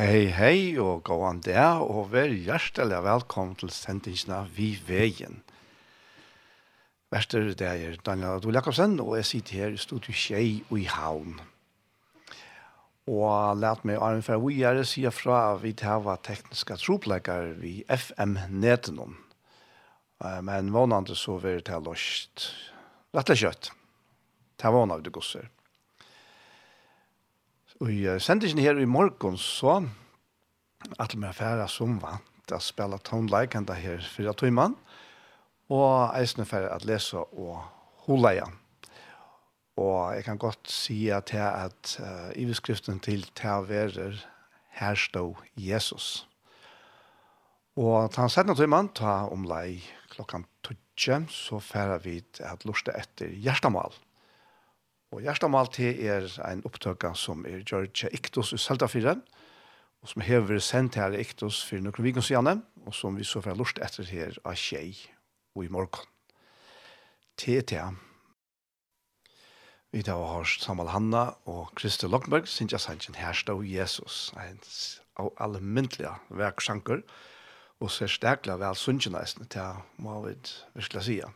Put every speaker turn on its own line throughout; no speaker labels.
Hei, hei og gåan der, og vær hjertelig velkommen til sendingsene Vi Veien. Værster det er Daniel Adol Jakobsen, og jeg sitter her i studiet Kjei og i Havn. Og lærte meg Arne fra Vujere sier fra vi tava tekniske troplegger vi FM-netenom. Men vannande så vil det ha løst. Rett og slett. Det var av det gosser. Og jeg sendte her i morgen, så at vi er ferdig som vant å spille tonelike enda her fire mann og eisene ferdig å lese og holde igjen. Og jeg kan godt si at jeg at uh, i beskriften til Taverer, her stod Jesus. Og ta han sendte mann ta om lei klokken 12, så ferdig vi at lusta etter hjertemål. Og Gjerstamal til er en opptøkka som er George Iktos i Seltafyren, og som hever sendt her Iktos for noen vikens gjerne, og som vi så får lort etter her av tjei og i morgen. Til til Vi da har Samal Hanna og Kristi Lockberg, Sintja Sanchen, hersta og Jesus, en av allmyndelig verksanker, og ser sterkla vel sunnkjenneisene til, må vi virkelig sige.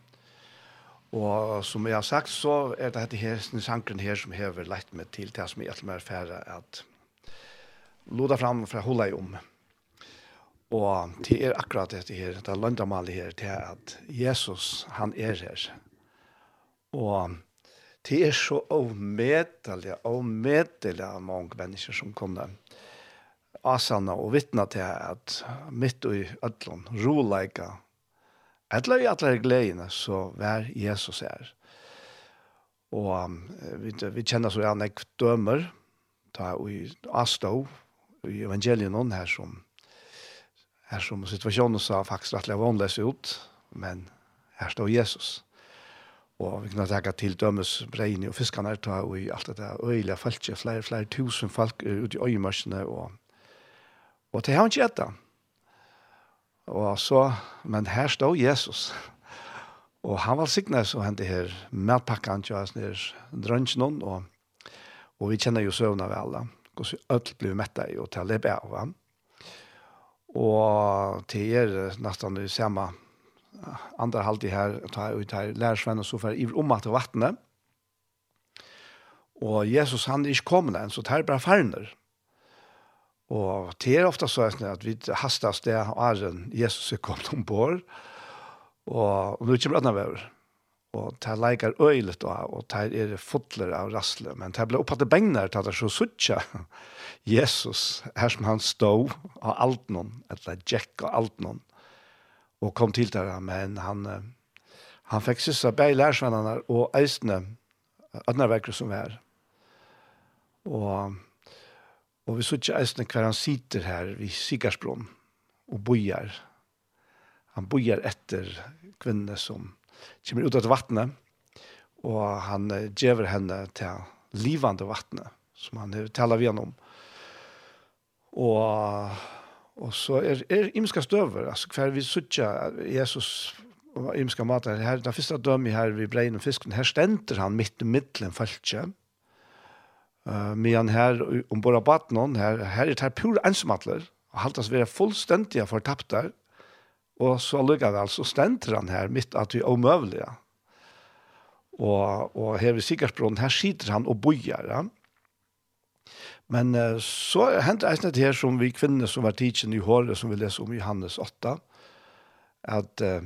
Og som jeg har sagt, så er det dette her, sankren her som har lett meg til det som jeg alltid mer færre at loda fram fra hola i om. Og det er akkurat dette her, det er løndamalet her, til at Jesus, han er her. Og det er så omedelig, omedelig av mange mennesker som kunne asanna og vittna til at mitt i ødlån, roleika, Eller i alle gledene så vær Jesus er. Og um, vi, vi kjenner så gjerne jeg dømer, da vi avstå i evangelien noen her som her som situasjonen sa faktisk at det var ut, men her står Jesus. Og vi kunne tenke til dømes brein og fiskene ta og i alt det der øyelige falske, flere, flere tusen folk ut i øyemørsene og, og til han ikke etter. Og så, men her stod Jesus. Og han var signet så hent det her medpakken til oss nere drønnsen og, og vi kjenner jo søvn av alle. Og så alt ble mettet i, hotellet til det av ham. Og til er nesten det samme andre halvtid her, tar ut her lærersvenn og så for i om til vattnet. Og Jesus han er ikke kommet enn, så tar bare ferner. Og det er ofte så at vi haster oss det av æren Jesus er kommet ombord, og, og nå kommer andre over. Og det er leikar øylet av, og det er fotler av rasle, men det ble oppfattet bengner til at det er så suttja Jesus, her som han stod av alt noen, eller Jack av alt noen, og kom til der, men han, han fikk sissa bæg lærsvennerne og eisene, andre vekker som er. Og Og vi sitter eisne hver han sitter her ved Sigarsbron og bojar. Han bojar etter kvinne som kommer ut av vattnet, og han gjever henne til livande vattnet, som han talar vi om. Og, og så er, er imenska støver, altså hver vi sitter Jesus og imenska mat her, det første dømme her vi brein og fisken, her stenter han midt i middelen falskje, Uh, men her om av Batnon, her, her er det her pure oss være fullstendig for tapt der, og så lukkavel altså stenter han her mitt at vi er omøvelige. Og, og her ved Sigersbronnen, her sitter han og bojer. Ja? Men uh, så hendte jeg det her som vi kvinner som var tidsen i håret, som vi leser om i Johannes 8, at uh,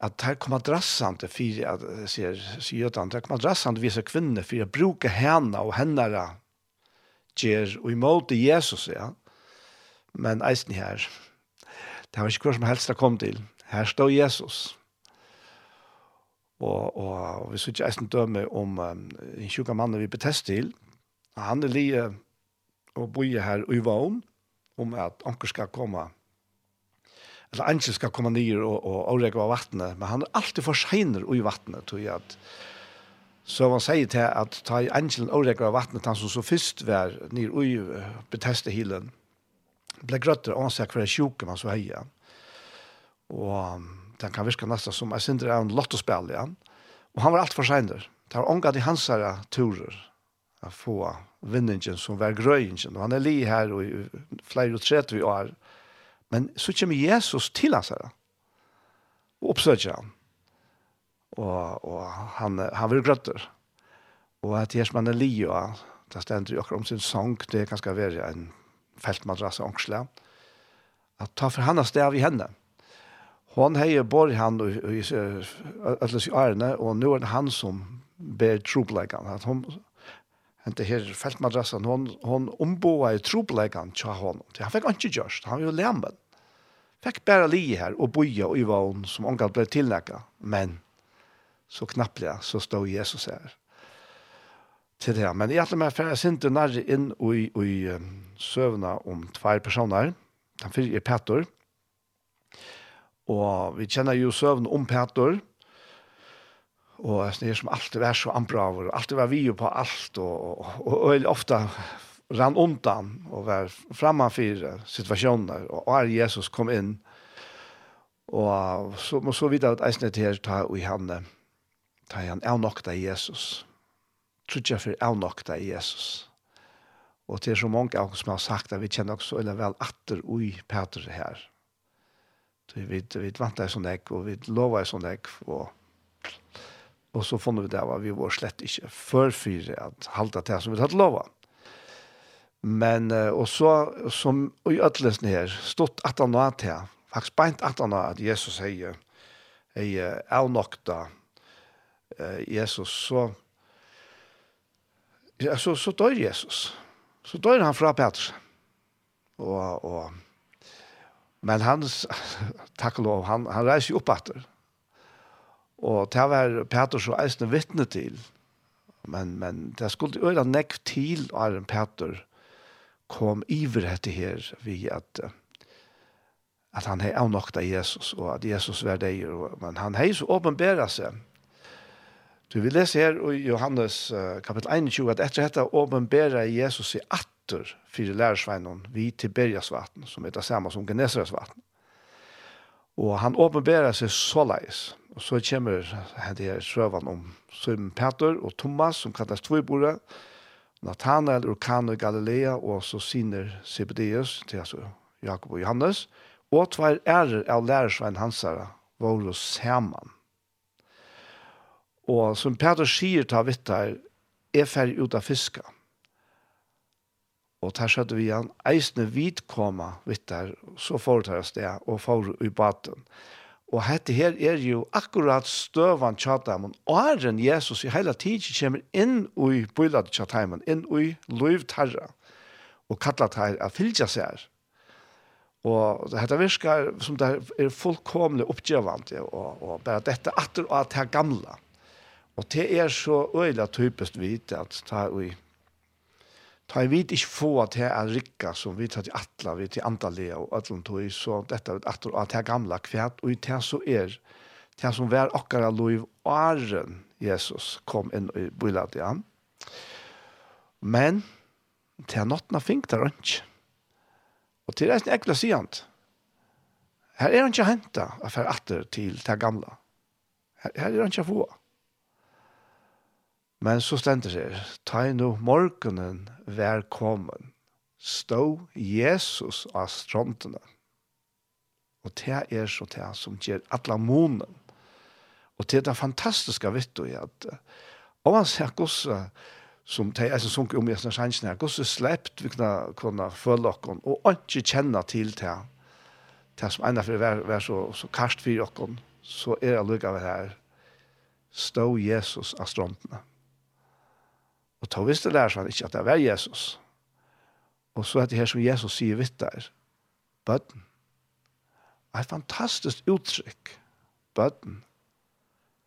at her kommer drassant for at sier sier Jötan, her kommer drassant vise kvinner for å bruke henne og henne gjør og imot Jesus, ja. Men eisen her, det var ikke hva som helst det kom til. Her står Jesus. Og, og, og vi synes ikke eisen døme om um, en sjuka mann vi betest til. Han er lige og boje her i vogn om at anker skal komme eller angel skal komme ned og, og avrekke av vattnet, men han er alltid for senere i vattnet, tror jeg at Så man sier til at ta i angelen årekker av vattnet, han som så først var nir i beteste hilen, ble grøtter og ansett hver sjuke man så heia. Og den kan virke nesten som jeg synes det er en lottospill igjen. Og han var alt for senere. Det var omgatt i hans her turer å få vinningen som var grøyingen. Og han er li her och flere og tredje år. Men så kommer Jesus til hans her, og oppsøker han. Og, og han, han vil grøtter. Og at Jersman Elia, det stender jo om sin sang, det kan skal være en feltmadrasse ångsle, at ta for hans sted av i henne. Hon heier bor han og i ætles i ærene, og nå er det han som ber trobleggene. At hon, hente her feltmadrassen, hon, hon omboa i trobleggene tja honom. Det han fikk ikke gjørst, han var jo lemmen fikk bare li her og boja og i vogn som omgalt ble tilnækka. Men så knapplega så stod Jesus her til det. Men jeg atler meg færre sinte nærre inn i, i søvna om tvær personer. Den fyrir er Petter. Og vi kjenner jo søvn om Petter. Og det er som alltid var så anbraver. Alltid var vi jo på alt. Og, og, og, og ofte rann undan og var framför situasjoner, och er Jesus kom in och så må så vidare att til her ta i henne ta han är nokta Jesus. Trutja för är nokta Jesus. Och det är så många av som har sagt att vi känner också eller väl atter oj Peter här så vi vi vantar sån där och vi lovar sån där och och så fann vi det var vi var slett inte förfyr att halta det som vi hade lovat Men, og så, som i ødelsen her, stått at han var til, faktisk beint at han var at Jesus sier, jeg er nok da, Jesus, så, ja, så, så dør Jesus. Så dør han fra Petrus. Og, og, men han, takk og lov, han, han reiser jo opp etter. Og det var Peter så eisende vittne til. Men, men det skulle øyne nekk til Arjen Peter kom iver etter her vi at at han hei av Jesus og at Jesus var deg men han hei så åpenbæra seg. Du vil lese her i Johannes uh, kapittel 21 at etter dette åpenbæra Jesus i atter fyrir lærersveinen vi til Berjasvatten som er det samme som Genesaretsvatten og han åpenbæra seg såleis og så kommer det her søvann om Simon Peter og Thomas som kallas Tvøybore og Nathanael ur Kano i Galilea, og så siner Sibedeus, til altså Jakob og Johannes, og tvær ærer av lærersvein hansara, var hos Saman. Og som Peter sier til Vittar, er ferdig ut av fiska. Og der skjedde vi han, eisne vidkoma vitt der, så får det sted, og får i baten. Og Og hette her er jo akkurat støvan tjatamen. Og æren Jesus i hele tiden kommer inn i bøylet tjatamen, inn i løyvtarra, og kallat her at fylgja seg Og dette virkar som det er fullkomlig oppgjøvant, og, og bare dette atter og at det gamla. Og det er så øyla typisk vidt at det er Ta vit ikke få til er rikka som vi tar til atla, vi til andalega og ætlund tog, så dette er at av er gamla kvært, og i det så er det som var akkara lov åren Jesus kom inn i bøylet igjen. Men det er nottena fink der ikke. Og til resten ekla siant. Her er han ikke henta, for atter til det gamla. Her, her er han ikke få. Men så stender det, ta i nå morgenen velkommen, stå Jesus av strontene. Og det er så det som gjør alle månen. Og det er det fantastiske vitt du er at om man ser hvordan som det er som sunker om i sånne sjansene her, hvordan slept vi kunne, kunne følge dere, og ikke kjenne til det. Det som enda for å være være så, så karst for dere, så er det lukket av det her. Stå Jesus av strontene. Og ta visste lærer ikke at det var Jesus. Og så er det her som Jesus sier vidt der. Bøtten. Et fantastisk uttrykk. Bøtten.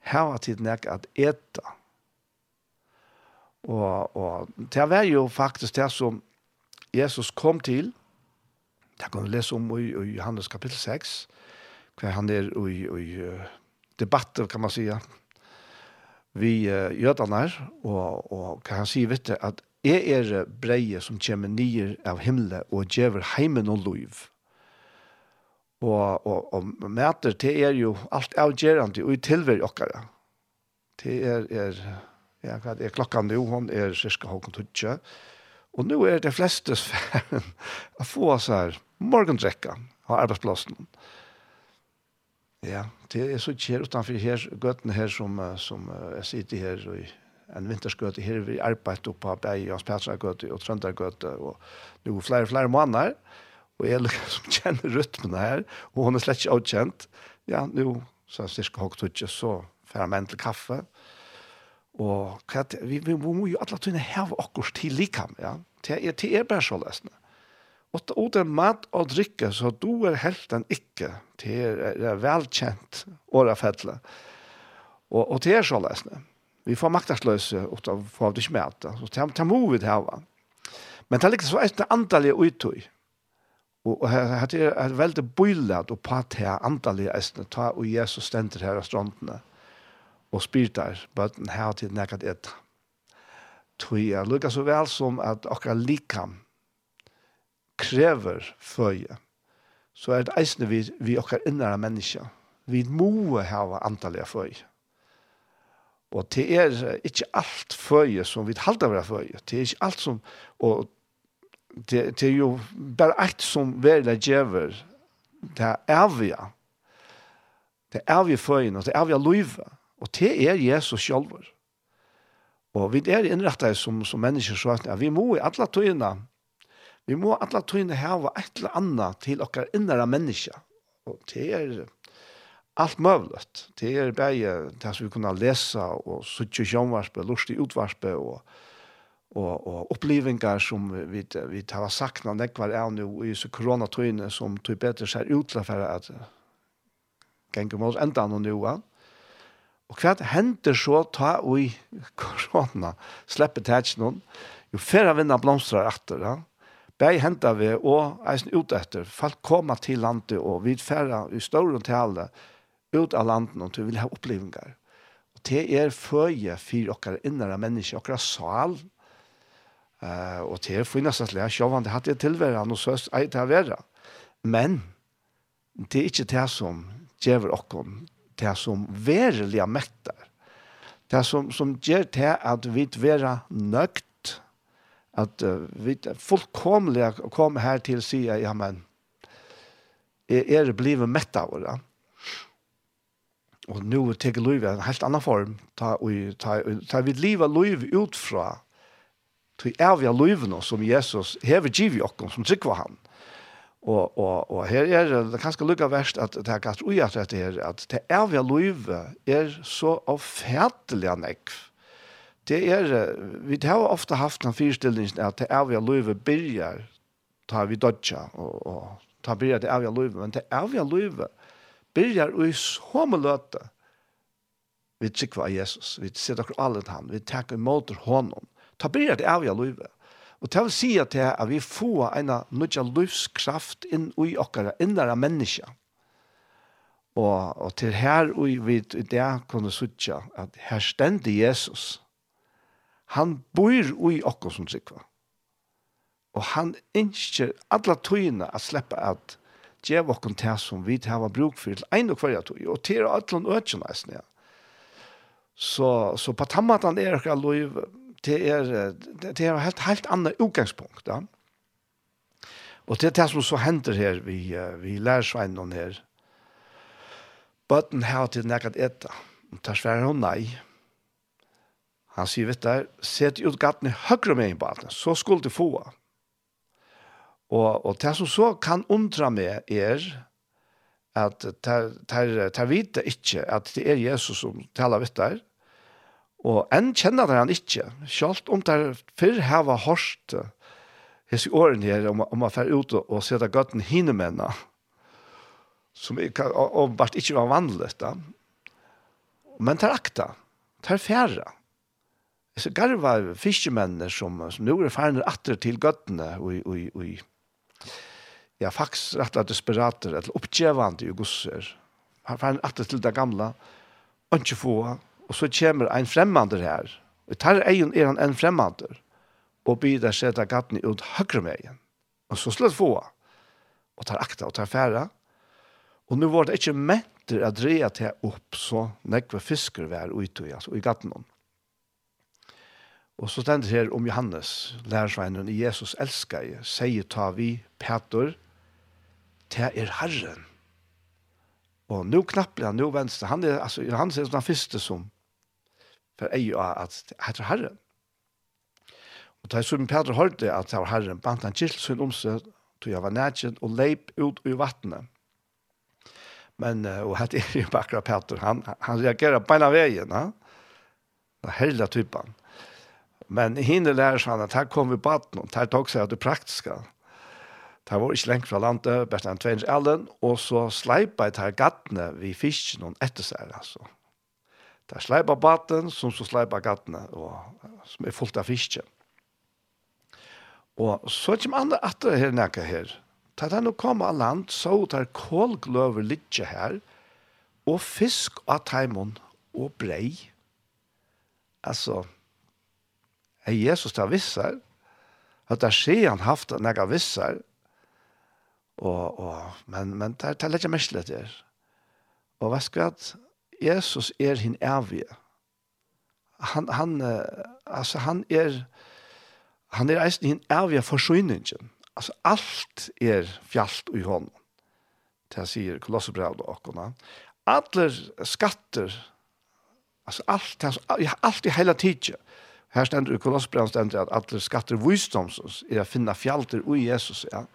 Her var tiden jeg at eta. Og, og det var jo faktisk det som Jesus kom til. Det kan vi lese om i, i Johannes kapittel 6. Hva han er i, i debatter, kan man sige vi uh, jødene og, og kan han si, vet du, at jeg er breie som kommer nye av himmelen og gjør heimen og lov. Og, og, og møter det er jo alt avgjørende og i tilver dere. Det er, er, ja, hva er klokka nå, hun er cirka håken tutje. Og nå er det fleste sfæren å få seg morgendrekka av arbeidsplassen. Og Ja, det er så ikke her utenfor her, gøtten her som, som jeg sitter her i en vintersgøte. Her vi arbeidet oppe på Berg, Jans Petra-gøte og Trøndergøte og nå er flere og flere måneder. Og jeg liksom kjenner rytmen her og hun er slett ikke avkjent. Ja, nå så er cirka høyt utje, så færre menn til kaffe. Og vi, vi, vi må jo alle tøyne heve okkurs til likam ja, det er, det er bare så løsende. Og det er mat og drikke, så du er helt enn ikke til det er velkjent årefettelig. Og, og til er så løsende. Vi får maktarsløse, og da får vi ikke med. Så det er mye vi det har. Men det er liksom et antallig uttøy. Og det er et veldig bøylet og på at det er antallig eisene. Ta og Jesus stender her av strandene og spyr der, bøten her til nekket etter. Tøy er lukket så vel som at akkurat likam krever føje, så er det eisende vi, vi okkar innere menneske. Vi må hava antallet føje. Og det er ikke alt føje som vi halda vera føje. Det er ikke alt som, og det, det er jo bare alt som verla djever, det er avia. Det er vi føjen, og det er vi løyve. Og det er Jesus sjálfur. Og vi er innrettet som, som mennesker så at vi må i alle tøyene Vi må alle tøyne hava et eller annet til okkar innere mennesker. Og det er alt møvlet. Det er bare det som vi kunne lese og suttje sjånvarspe, lustig utvarspe og, og, og opplevingar som vi, vi tar det var av nu i så koronatøyne som tøy bedre ser ut til for at ganger mot enda noen noe. Og hva hender så ta og i korona slipper tætsnån? Jo, færre vinner blomstrar etter, ja. Bei henta vi og eisen ut etter. Folk koma til landet og vi færre i større til ut av landet og vi vil ha opplevingar. Og det er føje for okkar innere mennesker, okkar sal. Uh, og det er for nesten slik, sjåvan det hadde jeg tilværet, og ei til å være. Men det er ikke det som gjør okkar, det som verilig mektar. Det som, som gjør det at vi vera nøgt at uh, vi fullkomlig kom her til å si, ja, men, er, er blivet mett av det. Og nå tek livet en helt annan form, ta, og, ta, ta vi livet liv ut fra, til er vi livene som Jesus hever giv i oss, som var han. Og, og, og her er det kanskje lukka verst at det er gatt ui at det er at det er vi livet er så avfætelig av nekv det er, vi har ofta haft en föreställning at det er vi löve börjar ta vi dodja og, og ta börja det er vi löve men det er vi löve börjar i så løte. Vi tycker Jesus vi ser dere alle til han vi tackar imot honom. Ta börja det är vi löve Og til å si at, det, at vi får en nødja livskraft inn i okkara, innere mennesker. Og, og til her og vi i det kunne sutja at her stendte Jesus. Han bor i okkur som sikva. Og han innskjer alla tøyina at sleppa at djev okkur til som vi til hava bruk for til ein og kvarja tøy, og til ötlun ötjen eisen, ja. Så, så på tammatan er okkur lov det er, det er helt, helt annet utgangspunkt, ja. Og det er det som så hender her, vi, vi lærer sveinen her. Bøtten har til nekket etta. Og tar svære hun nei. Han sier, vet du, set ut gattene høyre med en på så skulle du få. Og, og det som så kan undra meg er at de vite ikke at det er Jesus som taler vitt der, og enn kjenner det han ikke, selv om de før har hørt hese årene her om, om man fer ut og, og sette gatten hinemennene, som kan, og, og, åpenbart ikke var vanlig, da. men det er akta, det er færre så garva fiskemennene som, som nå er ferner atter til gøttene og, og, og ja, faktisk rett og desperater eller oppgjevande i gosser. Han ferner atter til det gamla og ikke få og så kommer en främmande her. Og tar egen er han en främmande og byr der seg gattene ut høyre med og så slett få og tar akta og tar færa og nå var det ikke mätter att dreia til opp så nekve fisker vær ute i, altså, i gattene om Og så stender her om Johannes, lærersveinen, Jesus elsker jeg, sier ta vi, Peter, til er Herren. Og nå knapper han, nå venstre, han er, altså, Johannes er den første som, for jeg er at heter Herren. Og da som Peter hørte at det var Herren, bant han kjell sin omsett, tog jeg var nætjen og leip ut i vattnet. Men, og hette er jo bakra Peter, han, han reagerer beina veien, ja. Det er hele typen. Men hinne lærer seg at her kom vi på at noen, her tok seg att det praktiska. Det var ikke lengt fra landet, bare enn tveins ellen, og så sleipa jeg til gattene vi fisk noen etter seg, altså. Det er sleipa baten, som så sleipa gattene, og, som er fullt av fisk. Og så er det andre atter her nækka her. Da det nå kom av land, så tar kålgløver litt her, og fisk av teimen og brei. Altså, er Jesus det vissar, at det skjer han haft når vissar, og, og, men, men det er ikke mest litt der. Og hva skal at Jesus er hin evige. Han, han, altså, han er, han er eisen hin evige forsyningen. Altså, alt er fjallt i hånden. Det sier Kolossebrev og åkona. Alle skatter, altså alt, alt i hele tiden, Her stender i Kolossbrand stender at alle skatter visdoms er å finne fjalter i Jesus, ja.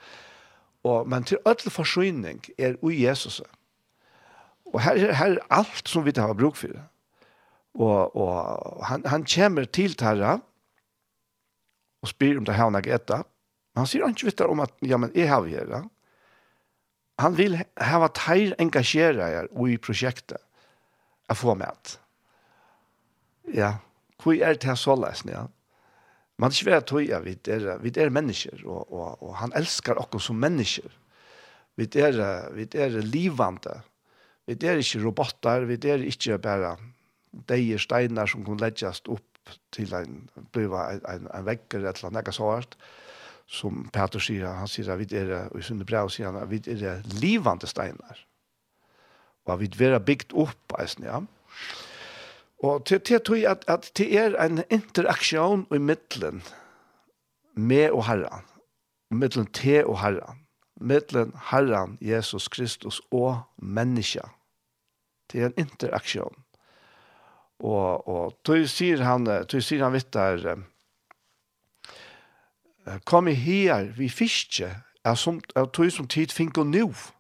Og, men til alle forsvinning er i Jesus. Og her, her er alt som vi har bruk for. Og, og han, han kommer til Terra og spyr om det her han har etta. Men han sier ikke vidt om at, ja, men jeg har vi her, ja. Han vil hava teir engasjere her i prosjektet å få med. Ja, Hvor er det så lesen, ja? Man ikke vet tog vi er, vi er mennesker, og, og, og han elsker oss som mennesker. Vi er, vi er livande. Vi er ikke robotter, vi er ikke bare deier steiner som kan legges opp til en, bliva en, en, en vekker eller noe så hardt. Som Peter sier, han sier at vi er, og i sunne brev sier han, vi er livande steiner. Og vi er bygd opp, eisen, ja. Ja Og til, til tog at, at det er en interaksjon i midtelen med og herren. Midtelen til og herren. Midtelen herren Jesus Kristus og menneska. Det er en interaksjon. Og, og tog sier han, tog sier han vitt der, kom i her vi fiske, er som, er tog som tid finko nu. Og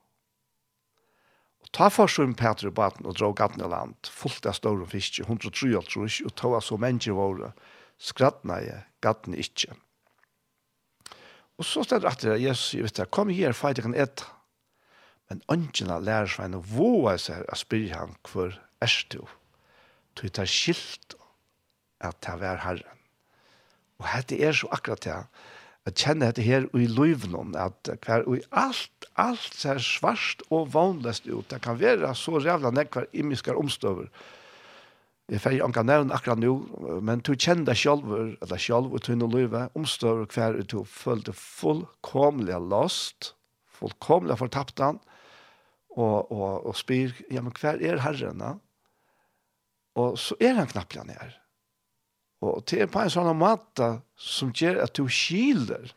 Og ta for seg Peter i baten og dra gaten i land, fullt av store fiske, 103 tror trus, og ta så mennesker våre, skrattene jeg, gaten ikke. Og så stedet at det, Jesus, jeg vet det, kom her, feit jeg kan et. Men ønskene lærer seg å våge seg å spyrre han er du? Du tar skilt at det er herren. Og dette er så akkurat det, Jeg kjenner dette her i løyvnån, at hver og alt, alt ser svart og vanløst ut. Det kan være så rævla nekvar imiskar omstøver. Jeg får ikke nevne akkurat nå, men du kjenner deg selv, eller selv, og du nå løyve, omstøver hver og du følte fullkomlig lost, fullkomlig fortapt han, og, og, og spyr, ja, men hver er herren, da? Og så er han knapplig han her. Ja Og det er på en sånn måte som gjør at du skiler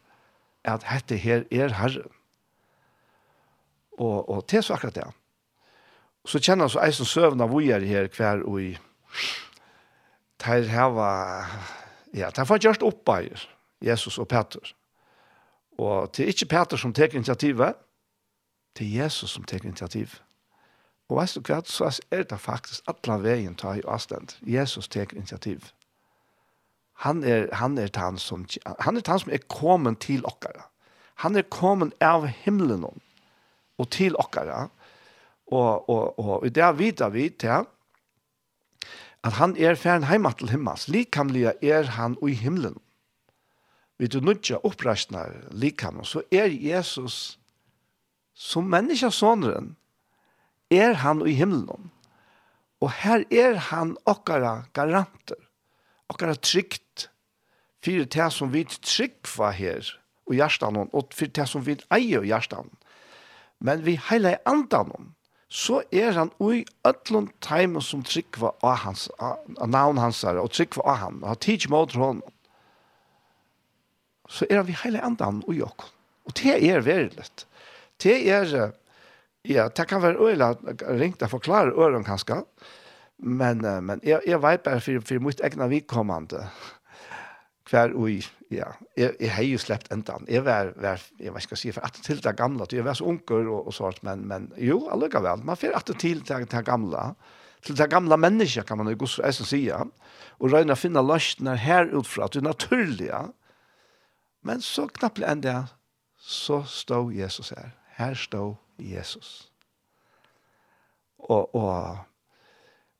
at dette her er Herren. Og, og det er så akkurat det. Så kjenner jeg så eisen søvn av vi er her hver og i der var. ja, der var gjørst oppbeier Jesus og Peter. Og det er ikke Peter som tek initiativet, det er Jesus som tek initiativ. Og veist du hva, så er det faktisk alle veien ta i avstand. Jesus tek initiativet han er, han er han som, han er han som er kommet til okkara. Han er kommet av himmelen og til okkara. Og, og, og i det vidar vi til at han er fern heim til himmels. Likamlig er han i himmelen. Vi du nudja oppreisna likam så er Jesus som menneskesåneren, er han i himmelen. Og her er han okkara garanter okkara trygt fyrir det som vi tryggva her og hjertan og fyrir det som vi eier og hjertan men vi heila i andan så er han ui öllum taim som tryggva av hans, av navn hans her, og tryggva av han, og har tids mot hon. Så er han vi heile andan ui okk. Og det er veriligt. Det er, ja, det kan være øyla ringt å forklare øren kanskje, Men, men jeg, jeg vet bare for, for mitt egna vidkommende hver ui, ja, jeg, jeg har jo slept enda. Jeg var, var jeg vet ikke si, for at til det gamle, jeg var så unger og, og sånt, men, men jo, allukavel, man får at til det, det gamle, til det gamle mennesket, kan man jo gos eisen sige, og røyne å finne løsner her utfra, det er naturlige, men så knappt enda så stod Jesus her. Her stod Jesus. Og, og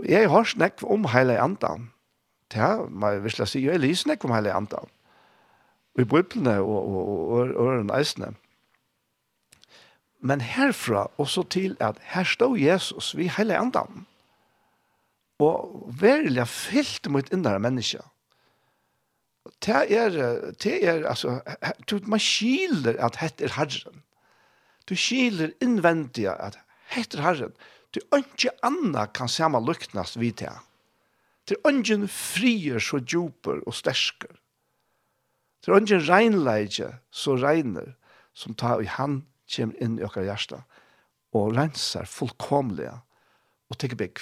Og jeg har snakket om hele andan. Ja, man vil si, jeg lyser snakk om hele andan. Og i bøyblene og, og, og, og, og eisene. Men herfra også til at her står Jesus vi hele andan. Og verilig fyllt mot innere mennesker. Det er, det er, altså, man skiler at hette er herren. Du skiler innvendig at hette er herren. Til ønske anna kan samme luknast vi det. Til ønsken frier så djuper og stersker. Til ønsken regnleidje så regner som tar i hand kjem inn i okkar hjärsta og renser fullkomlige og teker bygg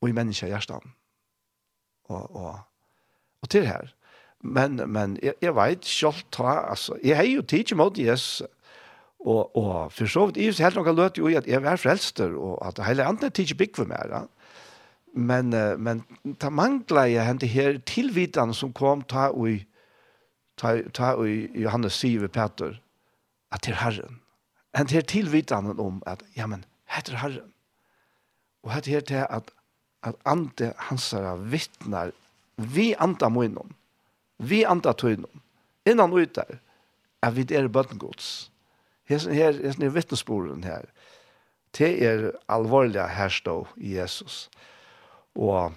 og i menneska hjärsta. Og, og, og til her. Men, men jeg, jeg vet selv ta, altså, jeg har jo tidsi mot Jesus, Og, og for så vidt, jeg helt nok løt jo i at jeg er frelster, og at hele andre tid ikke bygg for meg. Ja. Men, men ta mangla jeg hente her tilvitan som kom ta og ta, ta og Johannes Sive Peter, at det er Herren. Hente her tilvitanen om at, ja, men, heter Herren. Og hette her til at, at ante hans vittnar, vi anta munnen, vi anta tøynen, innan ut der, at vi er bøttengods. Hesen her, hesen er vittnesboren her. Det er alvorliga herstå i Jesus. Og,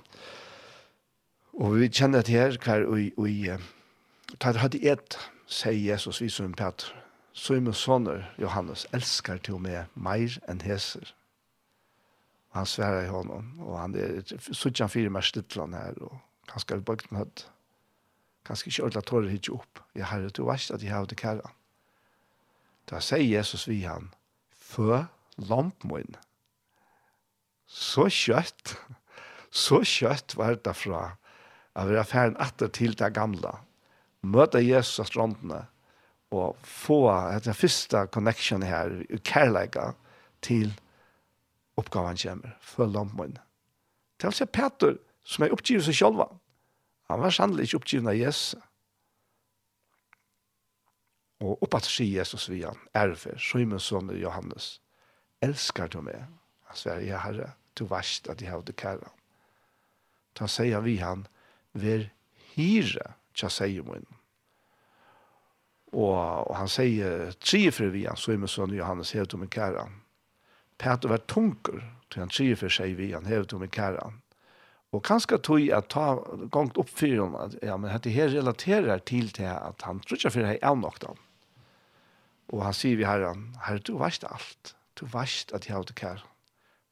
og vi kjenner til her hver og, og tar hadde et, sier Jesus, vi som Peter, så er min sonner, Johannes, elskar til meg mer enn heser. Og han sverar i honom, og han er, så ikke han fyrer meg stittlene her, og han skal bøkten høtt. Kanskje ikke ordentlig tårer hit opp. Jeg har herre, du vet at jeg har det kæra. Da sier Jesus vi han, «Fø lampmoen». Så kjøtt, så kjøtt var det fra, at vi er ferdig atter til det gamle. Møte Jesus av strandene, og få den første connection her, kærleika, til oppgaven kommer, fø lampmoen. Det er altså Peter, som er oppgivet seg selv. Han var sannelig ikke oppgivet av Jesus. Og opp at sier Jesus vi han, erfer, Simon son Johannes, elskar du meg? Han sier, ja herre, du varst at jeg hadde kæra. Da sier vi han, ver hire, tja sier min. Og, og han sier, tre for vi han, Simon son Johannes, hev du min kæra. Peter var tunker, til han tre for seg vi han, hev du min kæra. Og kanskje tog jeg ta gongt opp for henne, ja, men dette her relaterer til til at han tror ikke for jeg er nok da. Mm Og han sier vi herren, herre, du veist alt. Du veist at jeg har det kjær.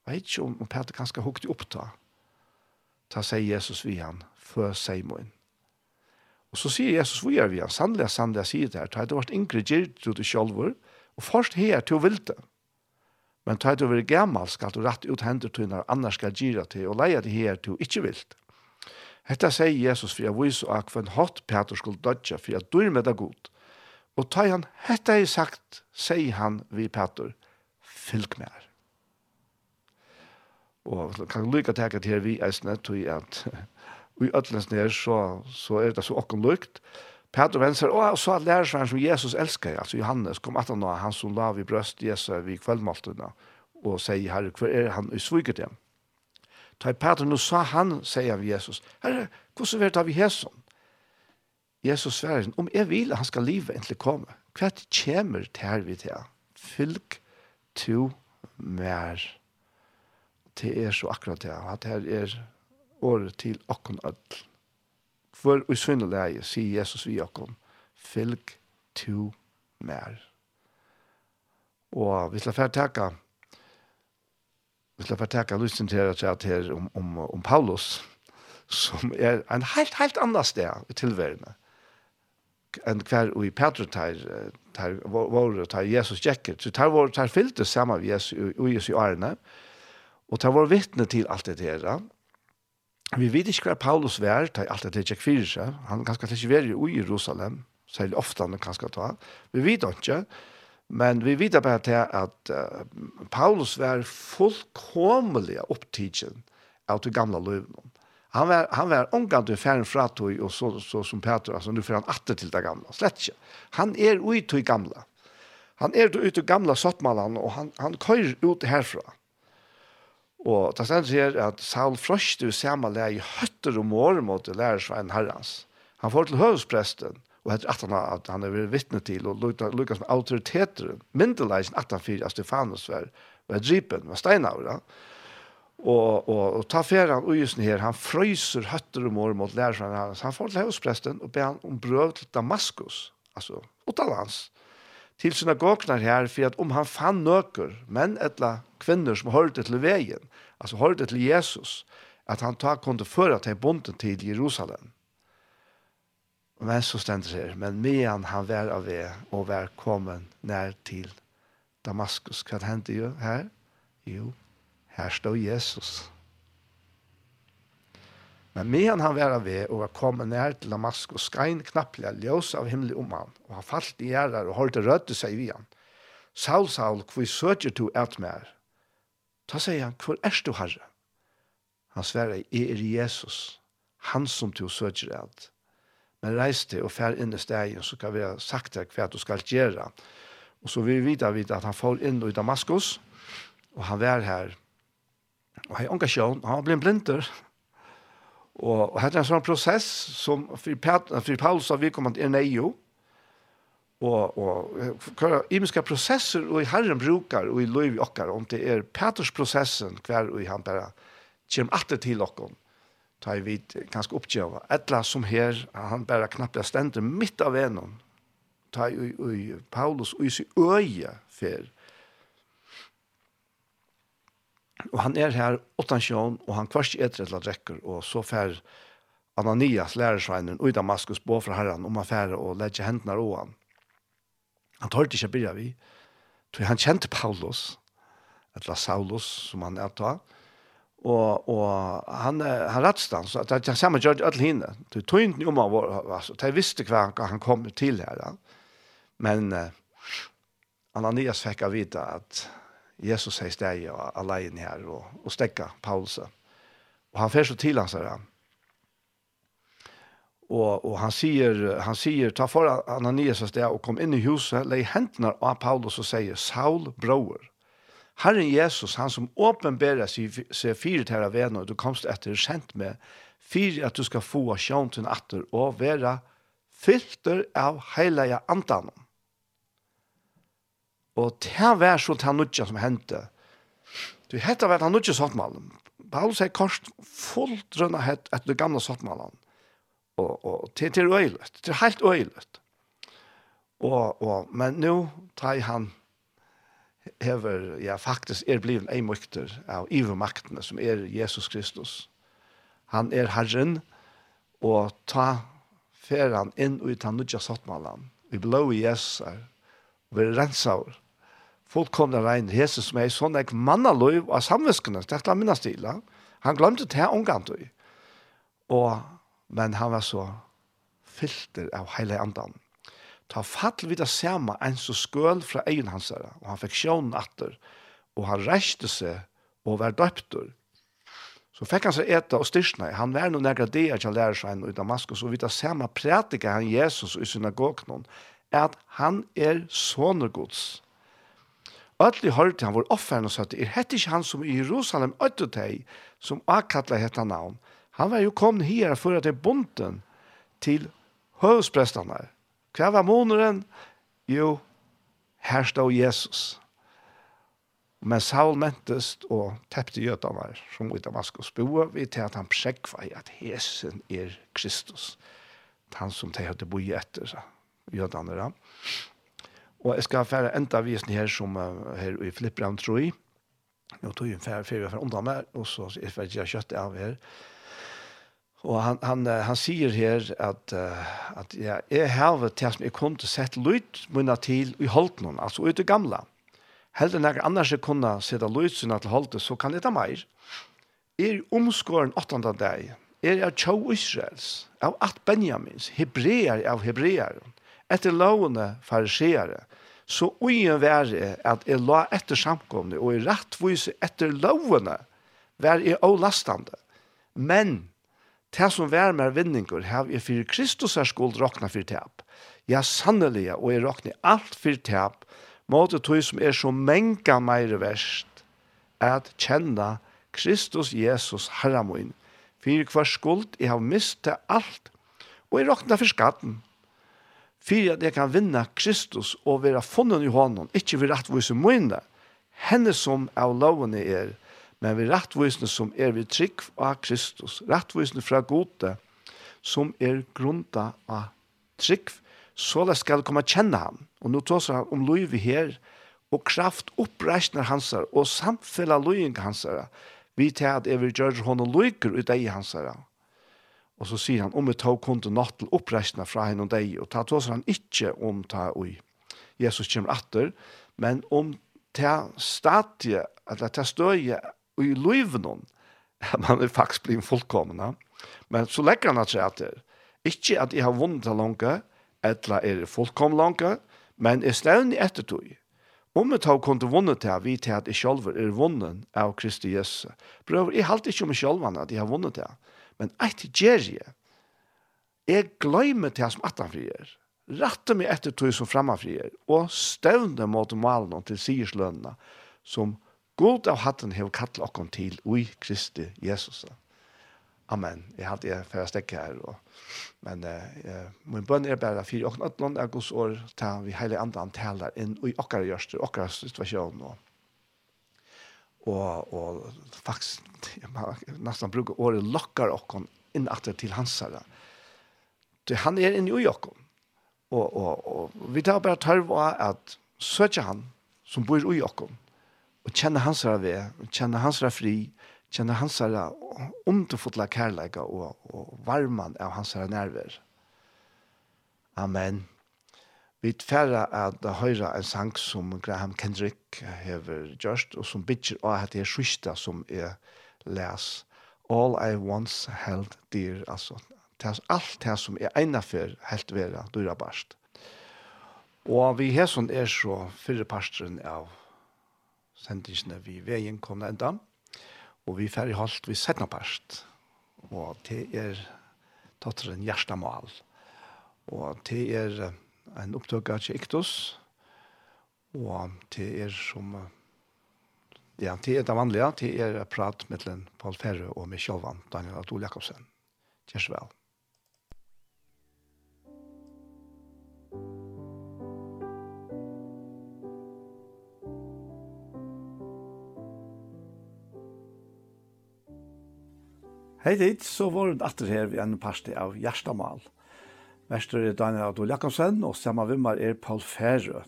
Jeg vet ikke om, om Peter kanskje hukte opp da. Ta seg Jesus vi han, før seg moen. Og så sier Jesus vi er vi han, sannelig, sannelig, sier det her, ta det vart yngre gyrt du du sjolver, og først her til å vilte. Men ta det over gammal skal du rett ut hender til når annars skal gyra til, og leie det her til ikke vilt. Hetta sier Jesus for jeg viser akkurat en hatt Peter skulle dødja, for jeg dør med det godt Og ta han, hetta er sagt, sier han vi Petter, fylg med her. Og kan lykka teka til her vi snett tog at vi ötlens nere så, så er det så okken lykt. Petter venser, og så er lærersvenn som Jesus elskar, altså Johannes, kom at han nå, han som la vi brøst Jesus vi kveldmåltene, og sier, herre, hver er han i sviket dem? Ta i Petter, nå sa han, sier han Jesus, herre, hvordan vet vi hesson? Jesus sverre, om jeg vil han skal livet egentlig komme, hva kommer til vi til? Fylk to mer. Det er så akkurat det, at her er året til okken ødel. For i syndeleie sier Jesus vi okken, fylg to mer. Og vi skal fære takke, vi skal fære takke lysten til at her om, om, om Paulus, som er en helt, helt annan sted i tilværende enn hver og i Petro tar, tar, var, tar Jesus tjekker. Så tar, var, tar fyllte sammen med Jesus og Jesus i årene, og tar var vittne til alt det her. Vi vet ikke hva Paulus var, tar alt det her tjekk fyrir seg. Han ganska ikke var i Jerusalem, særlig ofte han kanskje ta. Vi vet ikke, men vi vet bare til at uh, Paulus var fullkomelig opptidsen av det gamle løvnene Han var han var omgående färn fratt och så så som Peter alltså nu för han åter till det gamla. Slätt Han är ut till gamla. Han är ut till gamla Sottmalan och han han kör ut härifrån. Och det sen ser att Saul du i samme leie i hötter och mor mot lärsvän herrans. Han får till hövsprästen och etter han, att han är vittne till och Lukas med auktoriteter. myndeleisen att han fyrer Stefanus var, var dripen var steinavra. Ja? Og, og, og ta ferran han justen her, han frøyser høtter og mor mot læreren hans. Han får til huspresten og ber han om brøv til Damaskus, altså utalans, til synagognar her, for at om han fann nøker, menn etla kvinner som hørte til veien, altså hørte til Jesus, at han ta kunde føre til bonden til Jerusalem. Men så stendet her, men medan han var av ved og var kommet nær til Damaskus. Hva hendte jo her? Jo, Her stod Jesus. Men medan han var ved og var kommet nær til Damaskus, skrein knapplega ljøs av himmelig om han, og han falt i gjerrar og holdt rødde seg vi han. Saul, Saul, hvor søker du et mer? Ta sier han, hvor er du, Herre? Han sverre, jeg er Jesus, han som du søker et. Men reis til og fær inn i stegen, så kan vi ha sagt deg hva du skal gjøre. Og så vil vi vite at han får inn i Damaskus, og han var her, og hei onka sjån, han blir en blinder. Og, og hette en sånn prosess som for Paulus har vi kommet inn i jo, og, og hva imenske prosesser og i Herren brukar og i lov i okkar, om det er Petersprosessen hver og i han bare kommer alltid til okkar, ta i vid ganske oppgjøva, etla som her, han bare knappt stender midt av venom, ta i, i, Paulus og i sin øye fer, Og han er her åttan sjån, og han kvarst etter et eller drekker, og så fer Ananias, lærersveinen, og i Damaskus, bå fra herren, om han fer og legger hendene av han. Han tørte ikke byrja vi, for han kjente Paulus, eller Saulus, som han er ta, og, og han, han rettste han, så det er samme gjør alle henne. Det tog ikke om han var, altså, de visste hva han, han kom til her, men uh, Ananias fikk av vite at Jesus sier steg alene her og, og stekka Paulus. Og han fer så til han, sier han. Og, og han sier, han sier, ta for Ananias av og kom inn i huset, lei hentene av Paulus og sier, Saul, bror, Herren Jesus, han som åpenberer seg fire til av venner, du komst etter kjent med, fire at du skal få sjønten atter og være fylter av heilige andanen. Og det var så til nødja som hendte. Du hette var han nødja sottmalen. Paulus er kors fullt rundt hett etter det gamle sottmalen. Og, og til, til øylet. Til helt øylet. Og, og, men nå tar han hever, ja, faktisk er blivet en mykter av ivermaktene som er Jesus Kristus. Han er Herren, og ta fer han inn og ta nødja sottmalen. Vi blå i Jesus her, og vi renser fullkomna rein Jesus som er sånn ek mannaløyv av samviskene, det er klart minna stila. Han glemte det her omgantøy. Og, men han var så filter av heile andan. Ta fall vid det samme en så skøl fra egen hans her, og han fikk sjånen atter, og han reiste seg og var døptur. Så fikk han seg eta og styrsna. Han var noen nærkere det at han lærer seg i Damaskus, og vid det samme prætika han Jesus i synagognon, at han er sonergods. Ötli hørte han var offeren og søtte, er hette ikke han som i Jerusalem øtte deg, som akkattla hette navn. Han var jo kommet her for at det bonden til høvesprestene. Hva var måneden? Jo, her stod Jesus. Men Saul mentest og tepte gjøtene som i Damaskus boe, vi til at han prekva i at hesen er Kristus. Han som de hadde boi etter, gjøtene Ja. Og jeg skal fære enda visen her som her i Flippram, tror jeg. Nå tog jeg en fære fære fra undan meg, og så er jeg ikke kjøttet av her. Og han, han, han sier her at, at ja, jeg har til som jeg kunne sett lyd munna til i holdt noen, altså ut i gamla. Heldig når annars jeg kunne sette lyd sunna til holdt, så kan jeg ta meir. Er omskåren åttende dag, er jeg tjå Israels, av at Benjamins, hebreer av hebreeren, etter lovene fariseere, så ugen være at jeg la etter samkomne, og i rettvise etter lovene, være jeg avlastande. Men, det som vær med vinninger, har jeg for Kristus er skuld råkna for tap. Ja, sannelig, og jeg råkna alt for tap, måte tog som er så menga meire verst, at kjenne Kristus Jesus herramoin, for hver skuld jeg har mistet alt, og jeg råkna for skatten for at jeg kan vinne Kristus og være funnen i hånden, ikke ved rettvise mine, henne som av lovene er, men ved rettvisene som er vid trygg av Kristus, rettvisene fra gode, som er grunda av trygg, så det skal komme kjenne ham. Og nå tar han om lov her, og kraft oppreisner hans og samfella løying hans Vi tar at jeg vil gjøre henne løyker ut av hans her. Og så sier han, om vi tar kun natt til oppreisene fra henne og deg, og ta tås han ikke om ta oi. Jesus kommer atter, men om ta stadie, eller ta støye i løyvnen, noen, man er faktisk blitt fullkomne. Men så legger han at seg etter. Ikke at jeg har vunnet til langt, eller er fullkomne langt, men jeg stevner etter tog. Om jeg tar kun til vunnet til, vi til at jeg selv er vunnet av Kristi Jesus. Prøver, jeg halte ikke om meg selv at jeg har vunnet til. Men eit gjerje, jeg gløymer til som atan frier, rattar meg etter tog som framman frier, og støvne mot malen til sigerslønna, som god av hatten hev kattel okkom til ui Kristi Jesus. Amen. Jeg hadde jeg for å stekke her. Og, men eh, min bønn er bare fire og noen er gods år til vi hele andre antaler inn i okkara gjørster, okkara situasjon og og, og faktisk nesten bruker året lokkar okkon inn atter til hans herre. Han er inne i okkon. Og, og, og vi tar bare tørv av at søker han som bor i okkon og kjenner hans her ved, kjenner hans her fri, kjenner hans her underfotla kærleika og, og varman av hans her nerver. Amen. Vi tferra at da en sang som Graham Kendrick hever gjørst, og som bitcher av at det er sista som er les. All I once held dear, altså. Tas, alt det som er ene for helt vera, du er barst. Og vi her som er så fyrre parsteren av sendingsene vi veien kom enda, og vi færre holdt vi setna parst. Og det er totteren Gjerstamal. Og det er en opptøk av Kjektos, og det er som, ja, det er det vanlige, det er prat mellom Paul Ferre og med selv, Daniel Adol Jakobsen. Kjærs vel. Hei dit, så var det atter her vi en parste av Gjerstamal. Mestre er Daniel Adol Jakobsen, og samme vimmer er Paul Færø.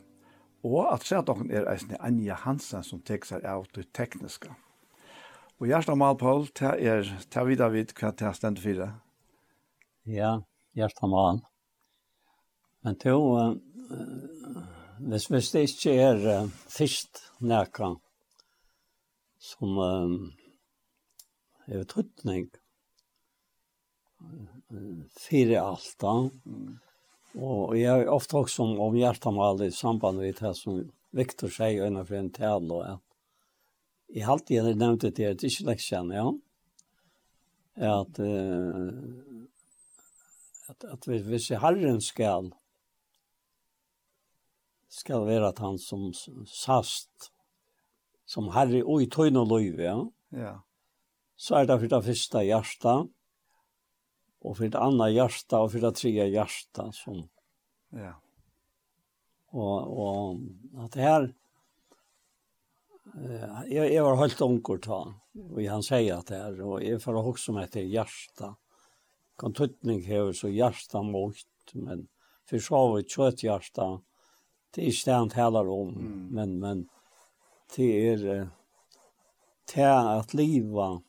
Og at se at dere er eisne Anja Hansen som tek seg av det tekniske. Og hjertet mal, Paul, ta er, ta videre vidt hva ta stendt fire.
Ja, hjertet mal. Men to, uh, hvis, hvis det ikke er uh, først nækka som uh, er utrytning, fyra alta. Mm. Och jag har ofta också om, om hjärtamal i samband med det som Viktor säger innan för en tal och att i allt det jag nämnt det är inte läxan, ja. Att, eh, att, att vi, vi ser Herren skall skall vara att han som sast som herre och i tøyne og løyve, ja. ja. Så er det for det første hjertet, och för ett annat hjärta och för det tredje hjärta som ja. Och och att det här eh jag jag var helt onkel ta och han säger att det här och är för att som heter hjärta. Kontuttning här så hjärta mot men för så har vi kött hjärta det är ständ heller om mm. men men det är det att leva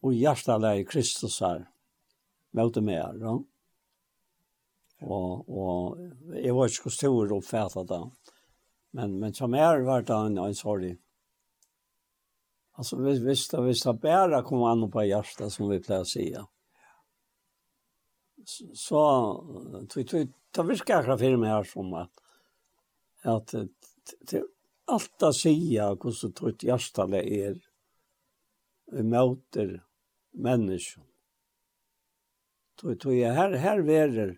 och hjärtaläge Kristus här møte med her. Og, og jeg var ikke så stor oppfattet da. Men, men som er var det en, en sorg. Altså, hvis, hvis, det, hvis det bare kom an på hjertet, som vi pleier å si, ja. så det virker akkurat for meg her som at, at til alt å si hvordan tog hjertet er, vi møter mennesker Tog, tog jeg, her, her verer,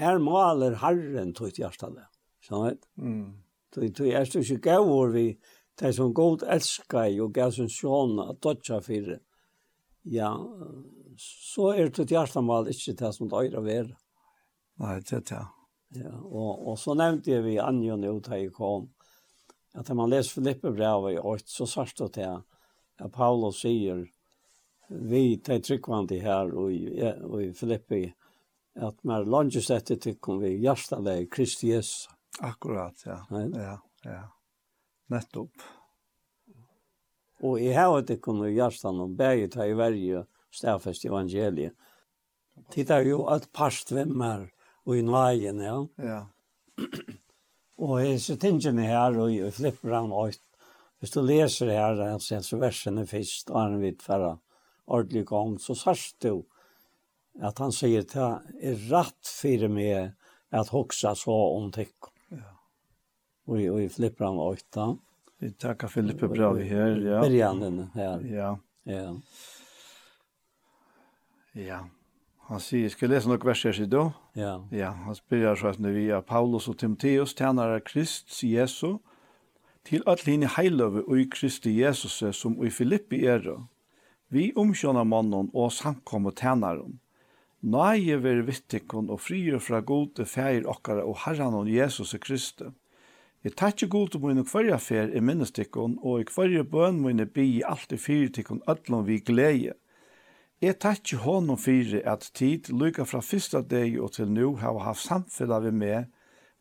her maler Herren tog et hjertale. Sånn vet? Mm. Tog, tog jeg, er ikke gavur vi, det som god elskar og gav sin sjån at dodja fire. Ja, så er tog et hjertamal ikke det som døyra vera.
Nei, det er det.
Ja, og, og så nevnte jeg vi Anjo nå da jeg kom, at når man leser Filippe brevet i 8, så sørste det at Paulus sier, vi tar tryggvandi her og, i, og i Filippi, at mer langt etter tykkum vi hjertaleg Kristi Jesus.
Akkurat, ja. Nei? Ja, ja. Nettopp.
Og jeg har ikke kunnet hjertan om begge tar i verje stedfest evangeliet. Tittar er jo at hvem er og i nøyen, ja.
Ja.
og jeg så tingene her, og jeg flipper han ut. Hvis du leser her, altså, så versene først, og han vidt færre ordentlig gang, så sørst du at han sier til er rett for meg at hoksa så om tikk. Ja. Og, og i flippran og åtta.
Vi tackar Filippe bra vi her, ja.
Berganden her.
Ja.
Ja.
Ja. Han sier, skal jeg lese noen vers her då?
Ja.
Ja, han spyrir så at vi er Paulus og Timotheus, tjener av Krist, Jesu, til at linje heiløve og i Kristi Jesus som i Filippi er, vi omkjønamannen og samkommet tænaren. Nøye veri vittikon og frier fra gode feir okkara og herran og Jesus og Kristi. Jeg takkje til mine kvarja fer i minnestikon, og i kvarja bøn mine bi alt i fyrtikon ødlom vi glede. Jeg takkje honom fyrir at tid lykka fra fyrsta deg og til nu har haft samfella vi med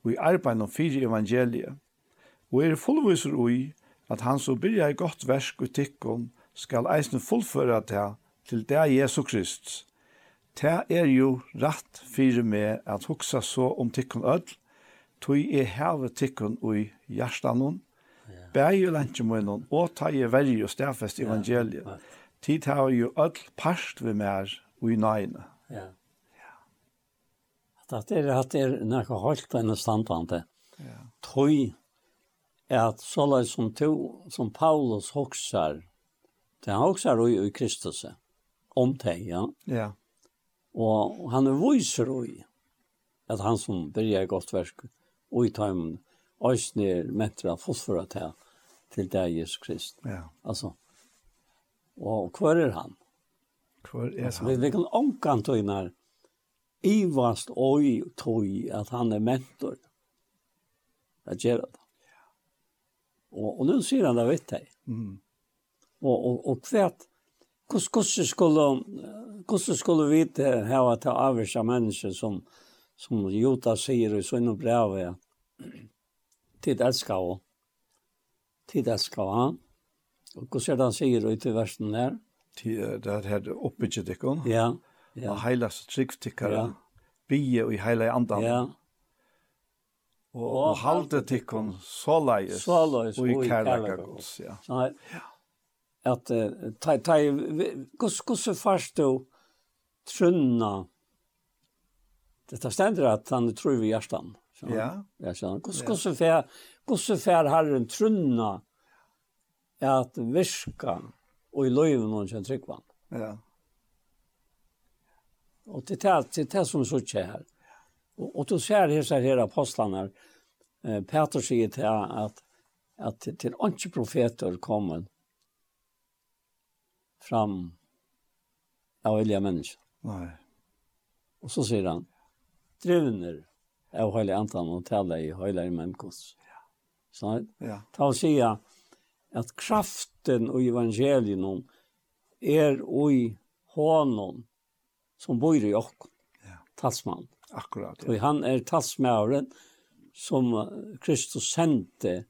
og i arbeid om fyrir evangeliet. Og er fullviser ui at han så byrja i godt versk og skal eisen fullføre det til det Jesu Krist. Det er jo rett fire med at hugsa så om tikkun öll, tog jeg heve tikkun ui hjertanon, yeah. bæg jo lentje og ta jeg verri og stafest evangeliet. Tid har jo öll parst vi mer ui nøyne.
Ja. ja. Det er at det er nekka holdt enn standvante. Ja. Tog er at såleis som, to, som Paulus hoksar, Det han också är i Kristus. Om det, ja.
Ja.
Og han er viser i at han som börjar godt verk og i tajmen ösner mättra fosforat til, til deg, Jesus Krist.
Ja.
Altså, og kvar er han?
Kvar er
han? Vi, vi kan omkan tog när ivast og tøy, at han er mentor. Det gjør det. Og, og nå sier han det vet jeg. Mm og, og, og kvært, hvordan skulle, hvordan skulle vi hava ta avvisa mennesker som, som Jota sier i sånne brevet, tid elskar og tid elskar han. Og hva er det han sier ut i versen der?
Tid, det her oppbygget ikke.
Ja. ja.
Og heilast tryggtikkere, ja. bie og i heile andan.
Ja.
Og, og, og halde tikkun
såleis,
og i kærleika gods. Ja.
Ja at ta ta kus kus förstå trunna? Det tar ständer han tror vi hjärtan
ja
ja så kus kus för kus för herren trunna att viska och i löven någon som tryckvan
ja
och det til det som så tjä här och og då ser här så här apostlarna eh Petrus säger till att att till profeter kommer fram av helga människor.
Nei.
Och så säger han, drivner av hele antan og tala i hele i. Ja. Så ja. ta och säga att kraften och evangelium är i honom som bor i oss. Ja. Talsman.
Akkurat.
Ja. Och han är talsmannen som Kristus sände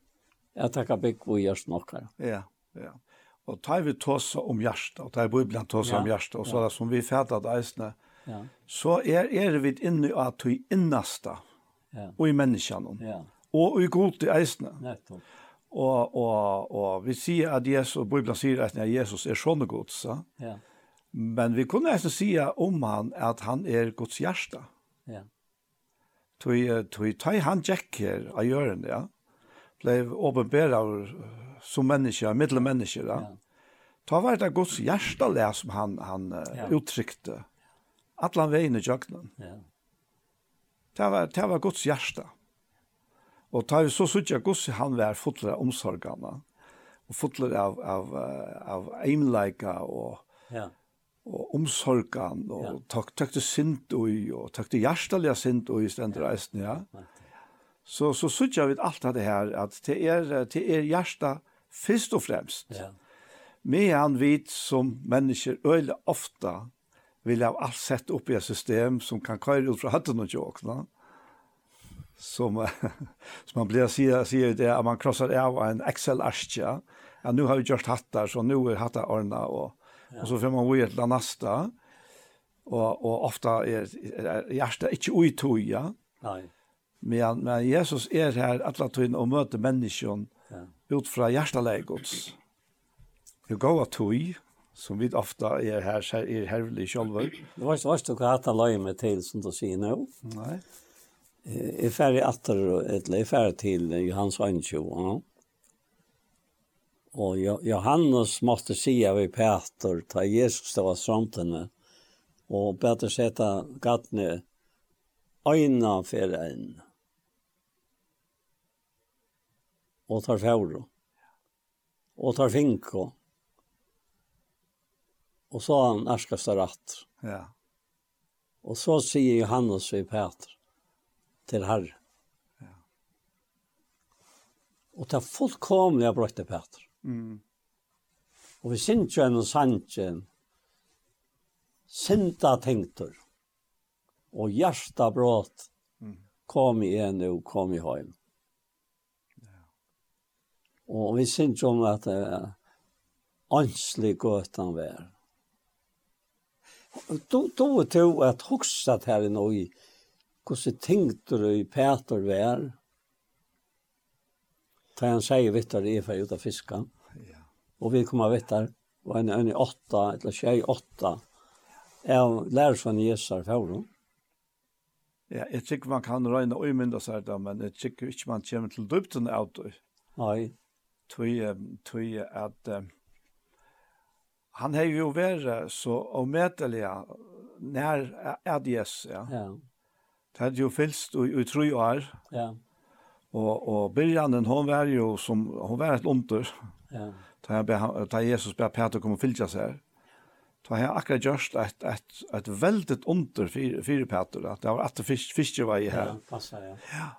att tacka bäck och görs nockar.
Ja, ja. Og tar vi tåsa om hjärsta, og tar Bibelen tåsa ja, om hjärsta, og så ja. det som vi fætar at eisne,
ja.
så er, er vi inne at vi innasta,
ja.
og i menneskene,
ja.
og i god til eisne.
Nettopp.
Og, og, og vi sier at Jesus, og Bibelen sier at Jesus er sånne gods,
ja.
men vi kunne eisne sige om han at han er gods hjärsta.
Ja.
Tui, tui, tui, han tjekker av hjørnet, ja. Blei åpenbæra som människa, mittelmänniska. Ja. Ta vart det Guds hjärta lär som han, han
ja.
uttryckte. Alla han vägen i jöknen.
Ja.
Det var, det var Guds hjärta. Och ta vi så såg Guds han var fotler av omsorgarna. Och fotler av, av, av eimleika och,
ja.
och omsorgan. Och
ja.
tak, takte sint ui och takte hjärtaliga sint ui i resten. Ja. ja. Så så såg vi allt det här att det er det er hjärta først og fremst.
Ja.
Med han vit som mennesker øyla ofta vil ha alt sett opp i et system som kan køyre ut fra høtten og tjåkna. Som, som man blir sier, sier det at man krossar av en Excel-arskja. Ja, nu har vi gjort hattar, så nu er hattar ordna. Og, ja. og så får man vite til nasta. Og, og ofta er, er hjertet ikke uitøya.
Nei.
Men, men Jesus er her alle tøyene og møter menneskene
ja
ut fra hjerteleg gods. Det går av tog, som vi ofta er her, her er hervelig sjølver.
Det var ikke verst du kan hatt han løy med til, som du sier nå.
Nei.
Jeg er ferdig atter, eller jeg er ferdig til Johans Vansjø, ja. Og Johannes måtte sige vi Peter, ta Jesus til oss framtene, og Peter sette gattene øyne for en. og tar fjord, og tar fink, og, og så har han ærskast rett.
Ja.
Og så sier Johannes i Peter til Herre. Ja. Og det er fullkomlig av brøkte Peter.
Mm.
Og vi synes jo en sannsyn, sinta tenktur, og hjärsta brått, kom igjen og kom i høyme. Og vi synes jo om at det uh, anslig gøtan vær. Då då to att huxa her i noe, hvordan tenkte du i Peter vär? Da han sier vet du det är ut av fisken.
Ja.
Och vi kommer vet og och en i åtta eller tjej åtta. er lär från Jesar för.
Ja, jeg tykker man kan røyne og mynda seg där men jeg tykker ikke man kommer till dubten ut.
Nej
tog, tog at uh, han har jo vært så omedelig nær ADS, ja.
ja.
Det hadde jo fylst i, i tre år.
Ja.
Og, og Birjanen, hon var jo som, hon var et under.
Ja.
Da, be, da Jesus ber Peter komme og fylgja seg. Da har jeg akkurat gjort et, et, et veldig under fire, fire Peter, at det var at det fiskevei her.
Ja, passer, ja.
Ja.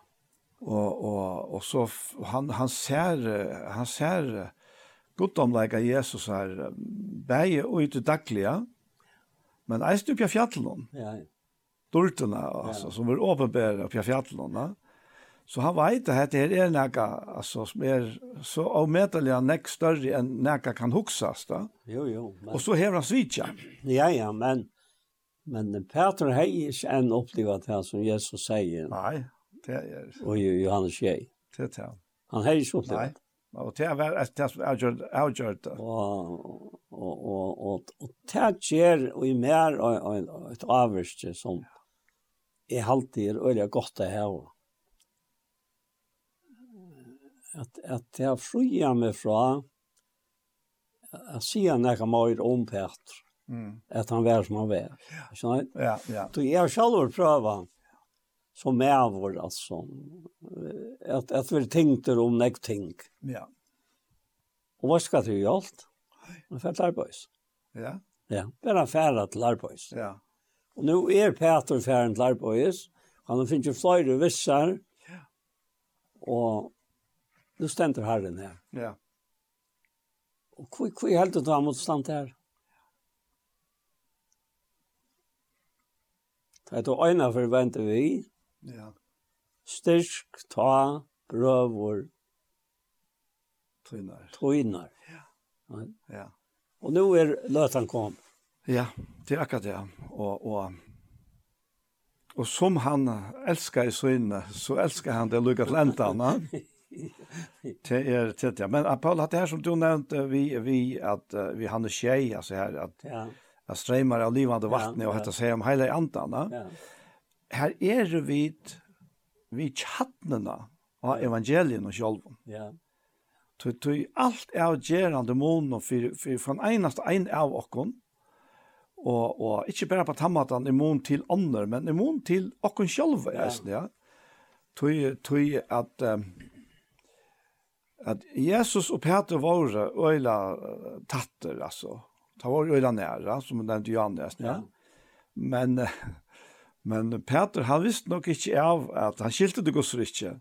Og, och och så han han ser han ser gott om lika Jesus här bæge och ute daglige, Men eist du på fjallene.
Ja.
Dortarna alltså som vill uppenbara på fjällen, Så han vet at det här är näka alltså som er så avmätliga nek større enn noe kan huxas då.
Jo jo. Men...
Och så hever han svitja.
Ja ja, men men Peter har är en upplevelse här som Jesus säger.
Nej. Det
är. Och Johannes Shea.
Det er det.
Han har ikke
Nei.
så det.
Nej. Och det var att det
Og, og, og, og, og, och det ger og i mer og, og, og et avvärste som er alltid är öliga godt det här. At, at det har fria mig från att se några mer om Petter.
Mm.
At han var som han var. Ja.
Ja, ja.
Du är själv pröva som mävor alltså att att vi tänkte om näck ting.
Ja.
Och vad ska det göra allt? Man får arbets.
Ja.
Ja, bara färra till arbets.
Ja.
Och nu är Peter färden till arbets. Han har ju flera vissar.
Ja.
Och nu ständer herren här.
Ja.
Och hur hur helt att han mot stanna här. Det er en av forventet vi,
Ja.
Styrk ta brøvor.
Tøynar.
Tøynar.
Ja. Ja.
Og nu er løtan kom.
Ja, det er akkurat det. Og, og, og som han elskar i søgne, så elskar han det lukket til endan. Det er det, ja. Men Paul, det her som du nevnte, vi, vi, at, vi han er tjei, altså her, at,
ja.
at streimar av livande vattnet,
ja, ja.
og hette seg om hele andan.
Ja
her er vi vi tjattnena av evangelien og sjolven.
Ja.
Tu tu alt er gerande mon og for for från einast ein av okkon. Og og ikkje berre på tammatan i mon til andre, men i mon til okkon sjølve, ja. ja. Tu tu at um, at Jesus og Peter var øyla tatter, altså. Ta var øyla næra, som den nevnte Johannes, ja.
ja.
Men Men Peter, han visste nok ikke av at han skilte det gos ikke,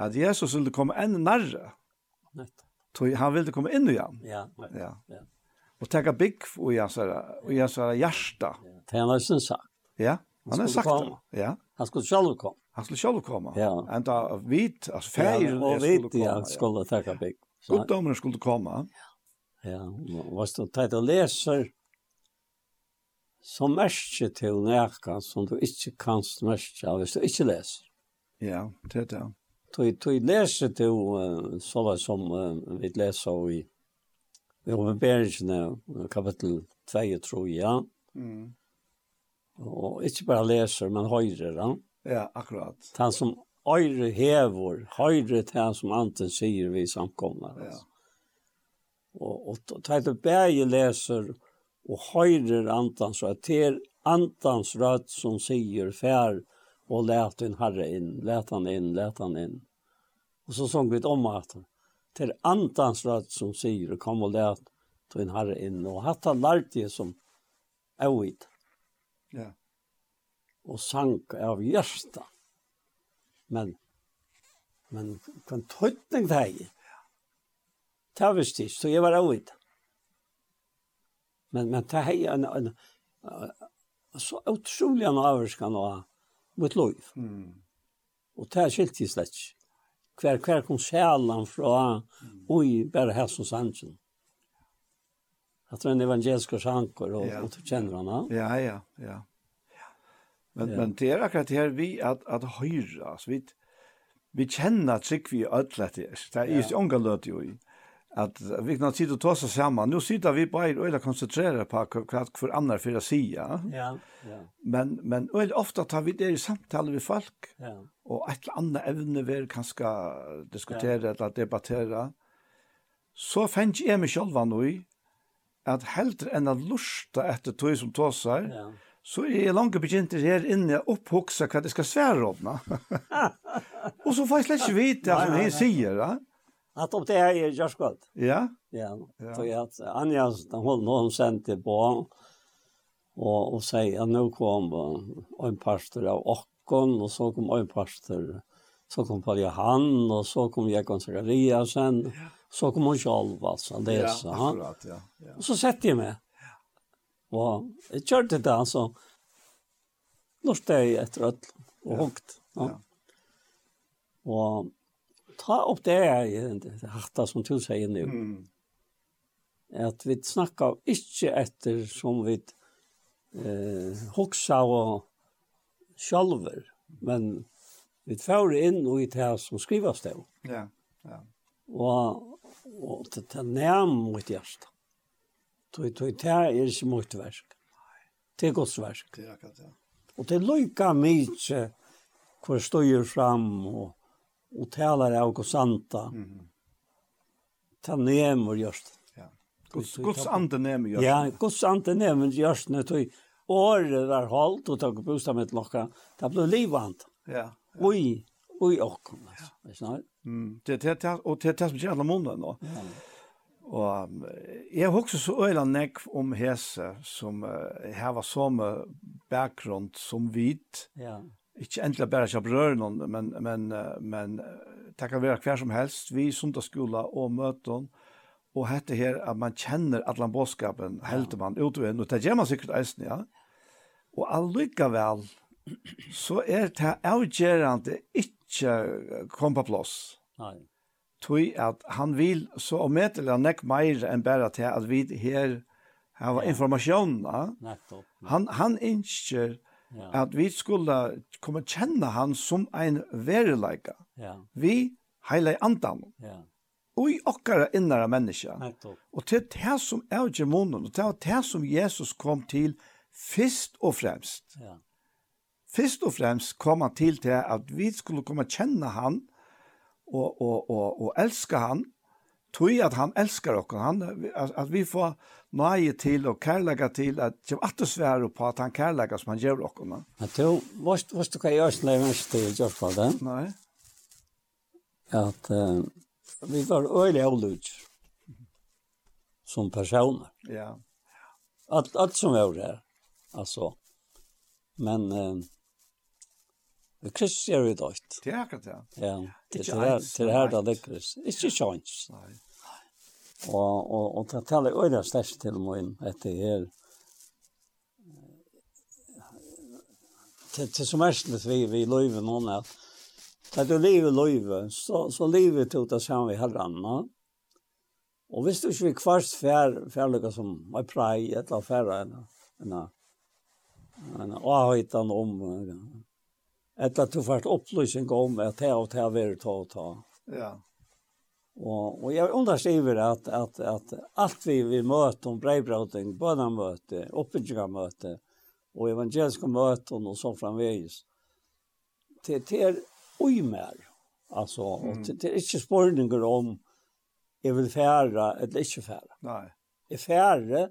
at Jesus ville komme enn nærre.
Nett.
Han ville komme inn igjen.
Ja, nett.
Ja.
ja.
Og tenke bygg og i hans hjerte.
Det han har sagt.
Ja, han har sagt det. Ja.
Han skulle selv komme.
Han skulle selv komme.
Ja.
Enda vit, altså
feir,
ja,
og
vit,
ja, han skulle tenke bygg.
Goddommeren skulle komme.
Ja, ja. og hvis du tar og leser, så mørker til nærkene som du ikke kan mørke hvis du ikke leser.
Ja, det er det.
Du, du leser til uh, sånn som uh, vi leser i i har kapittel 2, tror jeg. Ja.
Mm.
Og ikke bare leser, men høyre, da.
Ja, akkurat.
Han som høyre hever, høyre til han som anten sier vi samkommer.
Ja.
Og, og, og, og, og, og, og, og, og, og høyrer andans rødt. Det er andans rødt som sier fær og let din herre inn, let han inn, let han inn. Og så sång vi et om at det er andans rødt som sier kom og let din herre inn. Og hatt han lært det som øvig.
Ja.
Og sank av hjertet. Men, men, kan tøytning det er? Det ikke, så jeg var øvig. Ja. Men men det här en en så otrolig en avskan och mot lov.
Mm.
Och det här skilt i släck. Kvar kvar kom själan från oj bara här som sanchen. det tror en evangelisk sjankor och,
ja.
och du känner han. Ja,
ja, ja. Men,
ja.
men det är akkurat det här vi att, att höra. Alltså, vi, vi känner att vi ödlat det. Det är ju ja. ånga ju att vi kan sitta och ta oss samman. Nu sitter vi bara och eller koncentrera på vad för andra för att säga.
Ja, ja.
Men men och ofta tar vi det i samtal med folk.
Ja.
Och ett annat ämne vi kanske diskutera eller debattera. Så fanns jag mig själv nu att helt enn att lusta efter tog som tåsar.
Ja.
Så är jeg langt begynt här inne å upphuxa hva det ska svære om. och så får jag släcka
vita
som
han
säger. Ja.
Att om det här är just gott.
Ja?
Ja. Så jag Anja, den hon, hon sände på och, och säger att nu kom en pastor av Ockon och så kom en pastor så kom Paul Johan och så kom jag Sakariasen ja. så kom hon själv alltså det är så han.
Akkurat, ja. ja.
Och så sätter jag mig. Ja. Och jag körde det alltså. Lortade jag efter öll och ja. Ja.
ja.
Och ta opp det jeg hatta som du sier nu.
Mm.
At vi snakkar ikke etter som vi eh, hoksa og sjalver, men vi får inn og i det som skrivas det.
Ja, ja.
Og, og det er nærm mot hjertet. hjärsta. Det er ikke mot versk. Det er gods versk.
Det er akkurat, ja.
Og det er lykka mykje hvor støyer fram og og talar av hos santa.
Mm.
Ta nemur just.
Ja. Guds Guds ande nemur just.
Ja, Guds ande nemur just när tog året var holdt og tog bostad med lokka. Det ble livant.
Ja.
Oi, oi och kom. Ja.
Mm. Det det og det er det som gjør alle måneder nå.
Ja.
Og jeg har også så øyla nekv om hese som uh, heva samme bakgrunn som hvit.
ja
ikke ändla bara jag brör noen, men men men det kan være kvar som helst vi söndagsskola och möten och hette her att man känner allan boskapen helt man ut och in och det gjør man sikkert eisen, ja och allikevel, väl så är det avgjørende inte kom på plass.
nej
tui at han vil så ometelig nekk meir enn bare til at vi her har informasjonen.
Nettopp.
Han, han innskjer
Ja.
At vi skulle komme kjenne han som en vereleika.
Ja.
Vi heile andan.
Ja.
Og i okkara innara menneska. Og til det som er djemonen, og til det som Jesus kom til først og fremst.
Ja.
Først og fremst kom han til til at vi skulle komme kjenne han, og, og, og, og elske han, tog at han elskar oss, han, at, at vi får nøye til og kærlega til at det er alltid på at han kærlega som han gjør oss.
Men du, visst du hva jeg også lever mest til Gjørsvalde?
Nei.
At uh, vi var øyelig avlutjer som personer.
Ja.
Allt, allt som var der, altså. Men uh, Kristus gjør vi døyt.
Det er akkurat det.
Ja. ja.
Det
är det är här där läckres. Inte chans.
Nej.
Och och och det talar öra stäst till mig att det är det som är vi vi lever någon att att du lever lever så så lever du det som vi har anna. Og hvis du ikke vil kvarst fær, færløkka som er prei, et eller færre enn en avhøytan om Ett att du får upplysning om att det och det er ta og ta.
Ja.
Og, og jeg underskriver at, at, at alt vi, vi möter om breibrating, bønamøte, möte og evangeliske möten og så framvegis, det, det er uimær. Altså, mm. det, det er ikke spørninger om jeg vil fære eller ikke fære.
Nei.
Jeg fære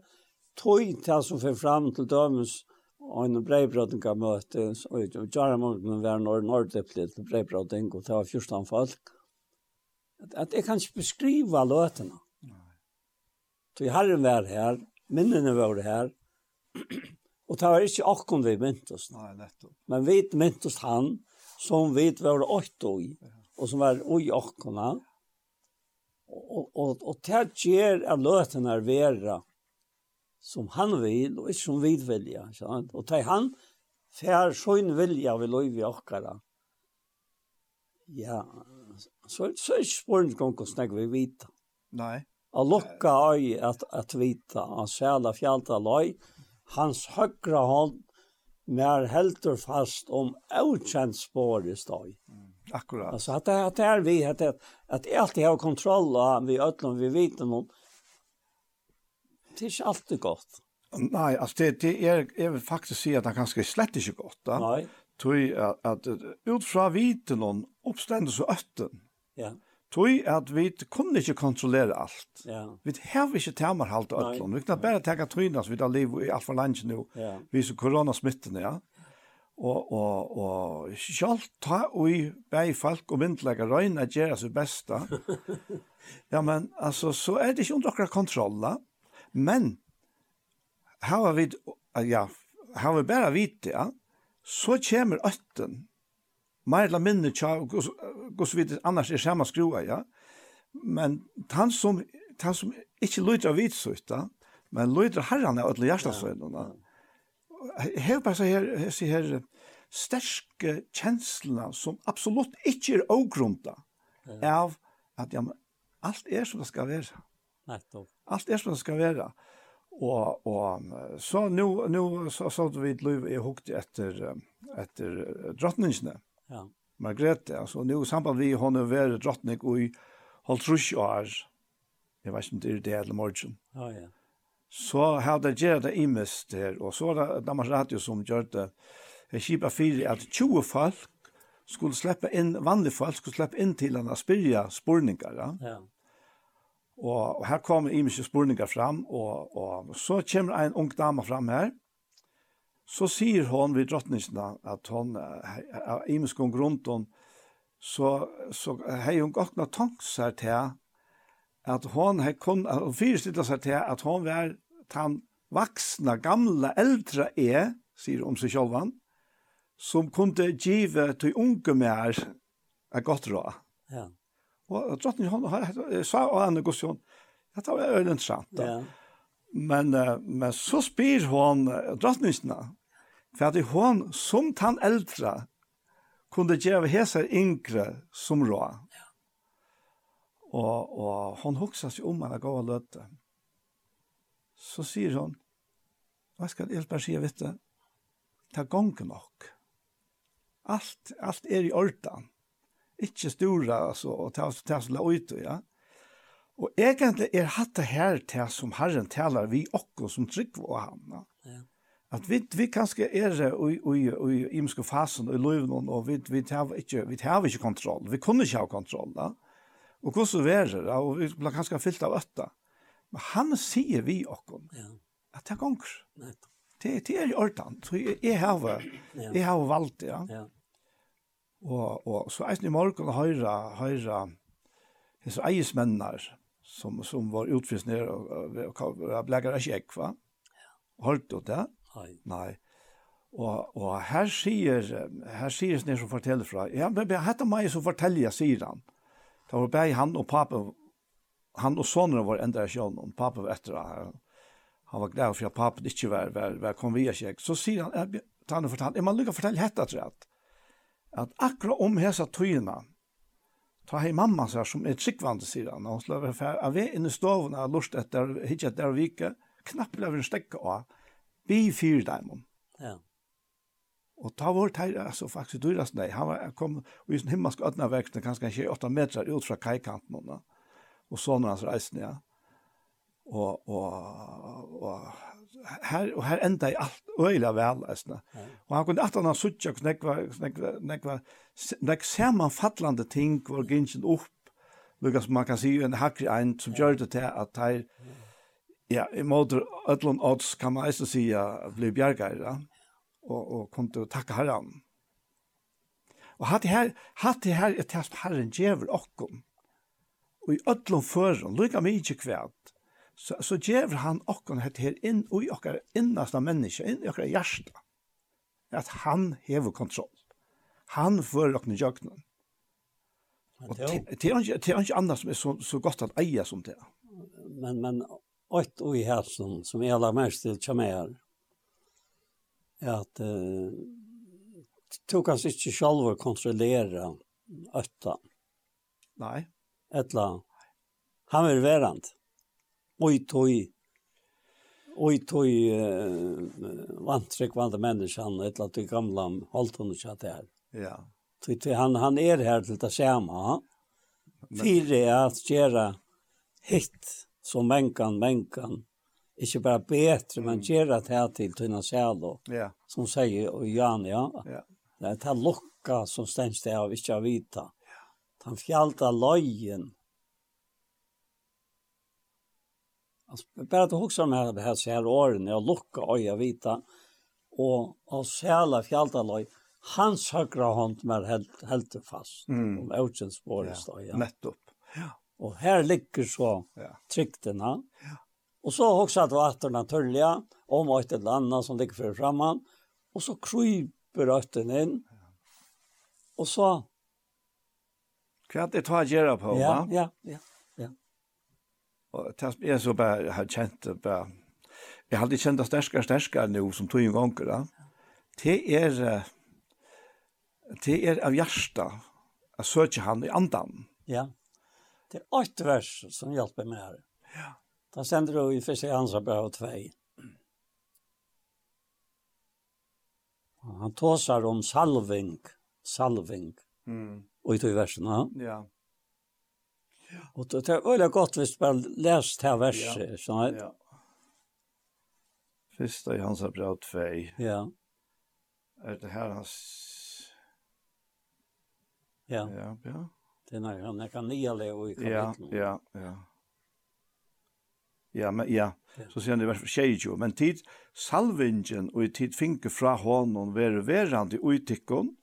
tog til som för fram til dømes Og en breibrotinga møte, og i Jaramunden var når Nordepli til breibroting, og det var 14 folk. At, at jeg kan ikke beskrive løtene. Så herren vær her, minnene var her, og det var ikke akkurat vi myntes.
Nei, nettopp.
Men vi myntes han, som vi var åtte i, og som var ui akkurat. Og, og, og, og det gjør at løtene er vera, som han vil, og ikke som vi vilja. Sant? Og til han, fær sånn vilja vi lov i okkara. Ja, så, så er ikke spørningsgång å snakke vi vita.
Nei.
Og lukka øy at, at vita, og sæla fjalta løy, hans høgra hånd, mer helter fast om avkjent spår i støy.
Akkurat.
Altså, at det, at det er vi, at, at jeg alltid har kontroll av vi øtlom vi viten noen, det er ikke alltid godt.
Nei, altså det, det er, jeg vil faktisk si at det er ganske slett ikke godt. Da.
Nei.
Tøy at, at ut fra viten og oppstendes og øtten,
ja.
tøy at vi kunne ikke kontrollere alt.
Ja.
Vi har ikke temerhalt og øtten. Vi kan bare tenke tøyene som vi har liv i alt for landet nå,
ja.
vi som koronasmitten, ja. Og, og, og selv ta og i bei folk og myndelager røyne gjøre sitt beste. ja, men altså, så er det ikke under akkurat kontroller. Men, har vi, ja, har vi bare vite, ja, så kommer øtten, mer eller mindre tja, gos vi annars er samma skrua, ja, men han som, han som ikke lyder av vitsutta, men lyder herran av ödla hjärtasögnuna, har bara så her, så her, sterske kjenslene som absolutt ikke er avgrunta ja. av at ja, men, alt er som det skal være.
Nettopp.
Alt er som det skal være. Og, og så nå, nå så, så vi liv är hukt etter, etter drottningene.
Ja.
Margrethe, altså nå samband vi hon er være drottning och i Holtrus år, jeg vet ikke om det er det eller morgen.
Ja, ja.
Så har det gjør det imest her, og så er det Danmarks Radio som gjør det, jeg kjipa fire at 20 folk skulle slippe inn, vanlige folk skulle slippe inn til han og spyrja spurningar, ja.
ja
Og, og her kommer imiske spurningar fram, og, og så kommer en ung dama fram her, så sier hon vid drottningsna at hon, av imiske hon grunt hon, så, så hei hun gått noen tanker til at hon hei kun, hon fyrstilte seg til at hon var tan vaksna, gamla, eldre er, sier om seg sjolvan, som kunde give til unge mer et godt råd.
Ja.
Og drottning hon sa og henne gosjon, Det var veldig interessant.
Ja.
Men, men så spyr hon drottningsna, for at hon som tann eldre kunde gjøre hese yngre som rå. Ja. Og, og hon hoksa seg om henne gav løte. Så sier hon, hva skal Elberg si, vet du, ta gongen nok. Allt, allt er i ordan. Ikke stora, altså, og ta oss til å ut, ja. Og egentlig er hatt det her til som Herren taler vi okko som trygg på han. Ja. At vi, vi kanskje er i imenske fasen i løven, og vi, vi, har ikke, vi har ikke kontroll. Vi kunne ikke ha kontroll, da. Og hvordan vi er det, og vi blir kanskje fyllt av øtta. Men han sier vi okko, ja. at det er gonger. Det det är i ordan så jag har jeg har valt ja. Ja. Og, og så eisen i morgen å høre, høre hins eismennar som, som var utfrist nere og, og, og blekkar ikke ekk, va? Halt du det? Nei. Nei. Og, og her sier, her sier snir som forteller fra, ja, men hette meg som forteller, sier han. Det var bare han og pappa, han og sonen var enda i sjøen, og pappa var etter det Han var glad for at pappa ikke var, var, var kom via kjekk. Så sier han, han har fortalt, jeg må lykke å fortelle hette at akkurat om hesa tøyina, ta hei mamma sær som er tryggvande, sier han, og hun slår fær, av vi inne i stovene har lust etter hitje etter vike, knapp lever en stekke av, vi fyr dem. Ja. Og ta vår teir, altså faktisk dyrast nei, han var, kom i sin himmelsk ødna vekkene, kanskje 8 meter ut fra kaikanten, og sånne hans reisende, ja og og og her og her enda i alt øyla vel æsna. Ja. Og han kunne at han suttja knekva knekva knekva nek saman fallande ting var gingen upp. Lukas man kan sjå en hakri ein som gjør det til at her ja, i motor öllon odds kan man æsna sjå bli bjergar og og kom til å takke herran. Og hatt her hatt her et test herren gjever okkom. Og i öllon føren, lukka mykje kvært så, så gjør han okken hette her inn i okkar innasta menneske, inn i okker hjärsta, at han hever kontroll. Han får okken i jøgnen. Og det er ikke annet som er så, så godt at eia som det.
Men, men, åt og i helsen, som jeg la mest til Kjamer, er at uh, du kan ikke selv kontrollere øtta.
Nei.
Etla, han vil være annet. Oi toi. Oi toj vantrekvande människan ett lat i gamla halton och chat här.
Ja.
Tvitt han han är här till att sjama Fyra att göra hit som mänkan mänkan. Inte bara bättre men göra det här till tunna själ Ja. Som säger och Jan ja. Ja. Det är ta locka som stängs det av inte vita. Ja. Han fjalta lojen Alltså, bara att huxa med det här, så här åren, jag luckar öja vita, och av säla fjältaloj, hans högra hand mer helt, helt fast. Mm. Och ökens spårest ja.
ja. Nettopp. Ja.
Och här ligger så ja. tryckterna. Ja. Och så också att vatten naturliga om att det annat som ligger för framman. Och så kryper rötten in. Ja. Och så...
Kvart det tar gera på,
va? Ja, ja,
ja. Og jeg så bare har kjent det bare. Jeg har aldri kjent det sterskere, sterskere nå som tog en gang. Da. Det er, det er av hjertet jeg søker han i andan.
Ja. Det er åtte vers som hjelper meg her. Ja. Da sender du i første ansvar brev og tvei. Han tåsar om salving, salving, mm. og i to versene. Ja. Och det är öliga gott visst bara läst här verset, ja. så. Ja.
Första i hans brev 2.
Ja.
Är det här hans
Ja.
Ja, ja.
Det är när han kan nya leva i
kapitlet. Ja, ja, ja. Ja, men ja. Så ser ni vers 22, men tid salvingen og i tid finke fra honom være verande og i tikkon,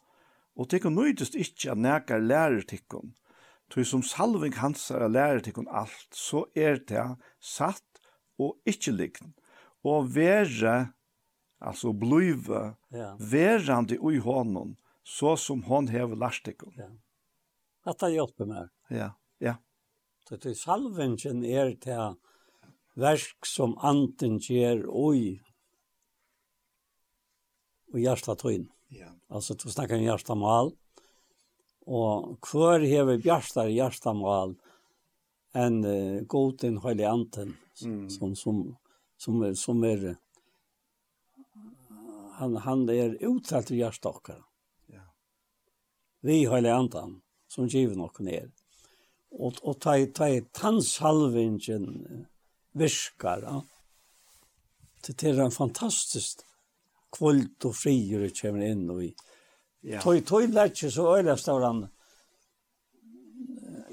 og tikkon nøydest ikkje at nekar lærer tikkon, Tui som salving hansara lærer tikkun alt, så er det satt og ikkje likn. Og vere, altså bluive, ja. verande ui honom, så som hon hever lært tikkun. Ja.
Dette hjelper meg.
Ja, ja.
Tui salvingen er til verk som anten gjør ui og hjertet tøyn. Ja. Altså, du snakker om hjertet mal, og hver hever bjørstar hjertamal enn uh, godin høylig anten, mm. som, som, som er, som er han, han er uttalt til hjertakkar.
Ja.
Vi høylig anten, som giver nok ned. Og, og ta, ta tannsalvingen virkar, ja. Det er en fantastisk kvult og frigjur kommer inn og i.
Ja.
Tøy tøy lætje så øyla stauran.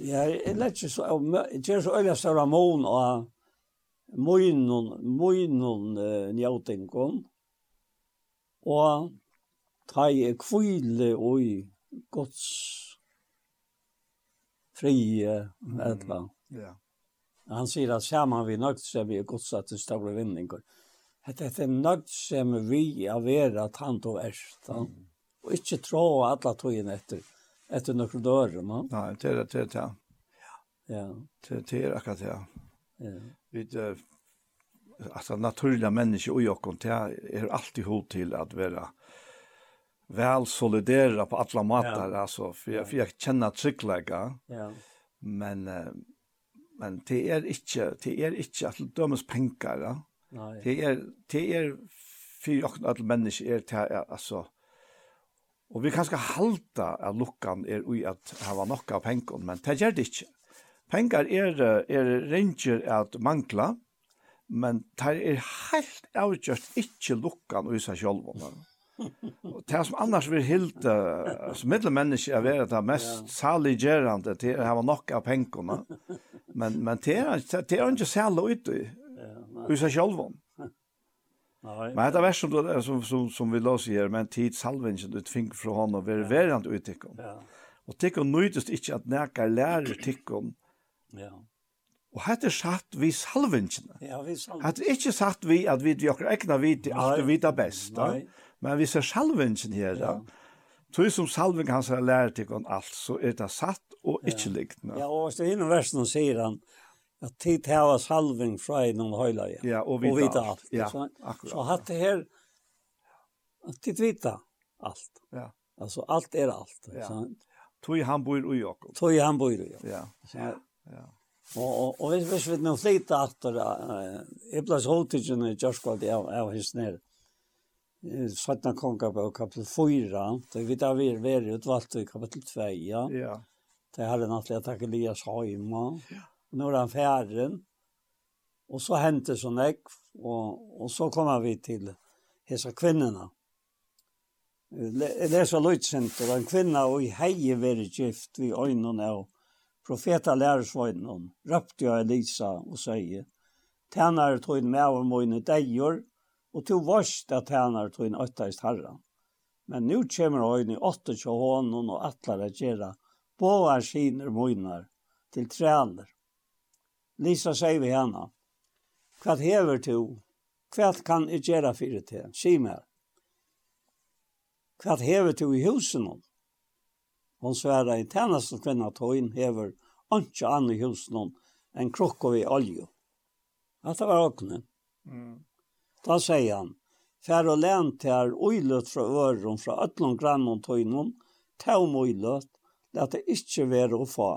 Ja, lætje så ger så øyla stauran mån og moinun moinun njautingon. Og tøy kvile oi gods frie etla.
Ja.
Han sier at saman vi nøgt så vi er Guds at det stavre vinninger. Hette er nøgt som vi er vera tant og erst. Mm og ikke trå alla togene etter, etter noen dører, no?
Nei, det er det, det
Ja.
Det er akkurat det,
ja.
Vi, altså, naturliga mennesker og jokken, det er alltid hod til at være väl solidera på alla matar ja. alltså för jag för jag känner trycklägga.
Ja.
Men men det är inte det är inte att dömas pengar. Ja.
Nej.
Det är det är för jag att människor är det alltså Og vi kan skal att luckan är er ui at hava av pengon, men det gjør det ikke. Pengar er, er ranger at mangla, men det er helt avgjørt ikke lukkan ui seg sjolv. Og det som annars vil hilde som middelmenneske er være det mest saliggerande til å hava nok av pengene, men, men det er, det er ikke særlig ute ui seg sjolv. Nej. Men det vers som då som som som vi låser här men tid salvingen du fink fra hånden, och vara verant ut utikom.
Ja.
Och tycker nöjdest ikke at närka lærer tycker.
Ja.
Og hette er satt vi salvingen.
Ja, vi salvingen.
Hette er ikke satt vi at vi djokker egna vite at vi vita best.
Nei.
Men vi ser salvingen her. Ja. Tog som salving hans har lært ikon alt, så er det satt og ikke likt.
Ja, og hvis det er innom versen sier han, at tid hava salving fra från den heliga. Ja,
och vita.
og
vita alt.
alt.
Ja,
så,
akkurat.
Så hatt det her, at tid vita alt.
Ja.
Altså, alt er alt.
ja.
så.
Tog han bor i Jakob.
Tog han bor i Jakob.
Ja.
Så,
ja.
Og, og, og hvis, hvis vi nå flytta etter, uh, efter eh plats hotigen i Joshua jeg var his ner. Svartna konga på kapitel 4. Det vi da vi er är utvalt i kapitel 2. Ja.
Ja.
Det hade naturligt att Elias hemma. Ja. Nå er han fjæren. Og så hendte sånn jeg, og, og så kommer vi til hese kvinnerne. Jeg leser løytsint, og en kvinne og i heie være gift vi øynene av profeta lærersvøynene, røpte jeg Elisa og sier, tænare tog inn med og mine deier, og tog varst at tænare tog inn økteist herren. Men nu kommer øynene i åtte til hånden og atler at gjøre, båar skiner møyner til træner. Lisa sier vi henne, hva hever du? Hva kan jeg gjøre for det til? Si meg. Hva hever du i husen om? Hon svarer, i tjeneste kvinna tøyen hever ikke annet i husen om enn krukko i olje. At det var åkne.
Mm.
Da sier han, Fær og lent her uiløt fra øren fra øtlom grann og om tøym uiløt, lette ikke være å få.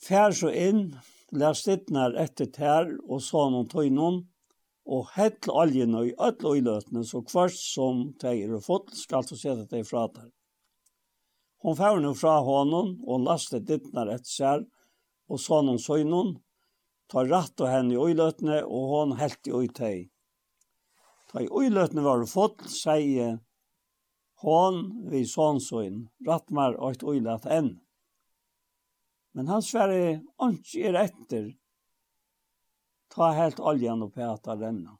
Fær så inn, les dittnar etter tær og så noen tøynon, og hett oljen og i øtl og i løtene, så kvart som teir og fått skal så sette deg fra der. Hon fær nu fra hånden, og laste dittnar etter sær og så noen søgnon, tar ratt og henne i øyløtene og hon helt i øytei. Ta i øyløtene var fått, sier hon vi sånn søgn, ratt mer og et øylet enn. Men han sverre ikke er etter ta helt oljan upp här att renna.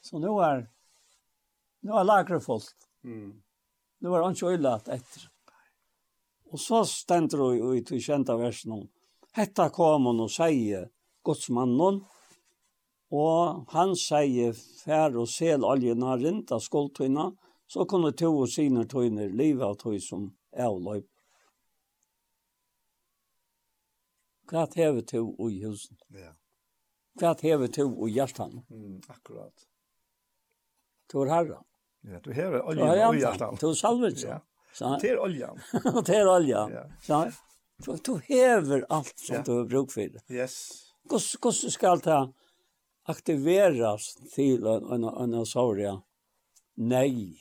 Så nu är nu är lagret folk.
Mm.
Nu var inte öjlat efter. Och så ständer det i till kända versen om. Hetta kom hon og säger godsmannen och han säger fær och sel oljan har rinta skuldtøyna, så kunne to og sina tøyner liva av tøy som avløp Hva hever to i husen?
Ja.
Hva hever to i hjertan?
Mm, akkurat.
To er herra.
Ja, du hever
olja
i
hjertan. To er salvelsen.
Ja. Det er
olja. Det er olja.
Ja.
Du, du hever alt som
ja.
du har bruk for.
Yes.
Hvordan skal det aktiveras til en, en, en sorg? Nei.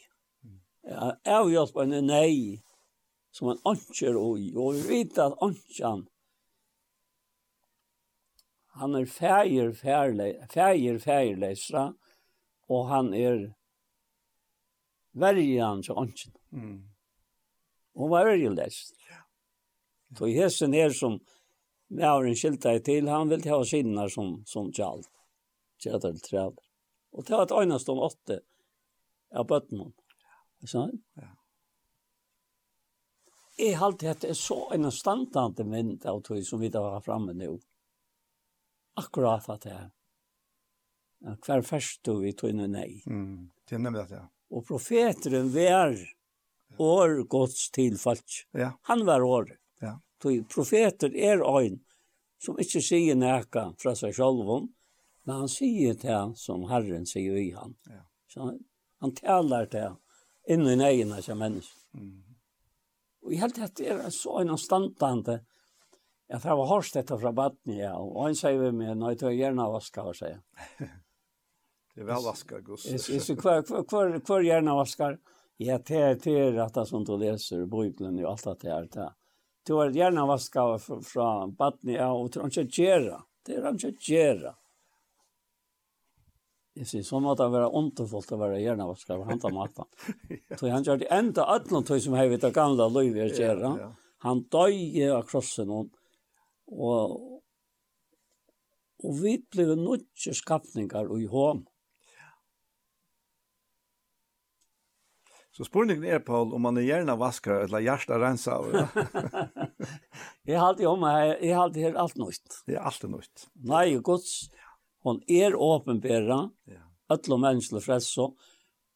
Jeg har hjulpet en nei som en anker og og vi vet at ankeren han er fægir fægir fægir og han er verjan til ånden. Mm. Hun var verjelest. Ja. Så hesten er som Mævren skilte jeg til, han vil ta sinna som, som tjald. Tjadar træd. Og det var et øynest om åtte av bøttenen. Ja. Ja. Jeg halte at det er så en standande mynd av tog som vi da var framme nå. Mm akkurat at det er. Hver først du vi tog inn nei.
Mm. Det er nemlig det, ja.
Og profeteren var år gods til folk. Ja. Han var år. Ja. Tog profeter er øyn som ikke sier næka fra seg selv om, men han sier det som Herren sier i han. Ja. Så han, han taler det inn i negene som menneske. Mm. Og jeg helt det er så en standande, Jeg tror jeg og hørst dette fra baden, ja. Og han sier vi med, nå er jeg gjerne vaska, hva sier.
det er vel vaska, Gus.
Jeg sier, hva er gjerne vaska? Ja, det er det er at det som du leser, Bibelen og alt det her, det Du har gjerne vaska fra baden, ja, og tror han ikke gjerne. Det er han ikke gjerne. Jeg sier, sånn måtte det være underfullt å være gjerne vaska for handa maten. Så han gjør det enda 18 tog som har vi det gamle løyve gjerne. Han døg av krossen og Og, og vi ble nødvendige skapninger i hån.
Så spurningen er, Paul, om man er gjerne vasker eller hjertet renser av. Ja?
jeg har alltid om jeg har alltid her alt nøyt.
Det er alltid nøyt.
Nei, gods, hon er åpenbæra, ja. alle mennesker frelse,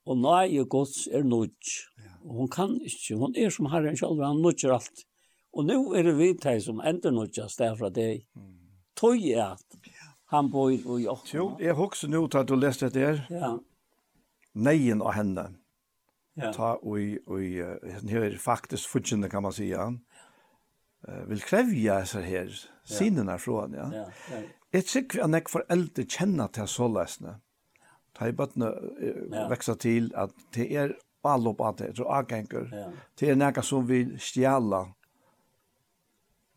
og nei, gods, er nøyt. Ja. Og hon kan ikke, hun er som Herren selv, han nøyter alt. Og nu er det vi teg som ender nødjas derfra deg. Mm. Tøy er at han bor i Jokkona.
Jo, jeg husker nå til at du leste det der. Ja. Neien av henne. Ja. Ta og, og og her er faktisk fudgjende kan man si ja. Uh, vil krevja seg her, ja. sinene fra henne, ja. ja, ja. Jeg tror tykker at jeg foreldre kjenner til så løsene. Ta i bøttene ja. vekse til at det er alle på at det er avgenker. Ja. Det er noe som vil stjæle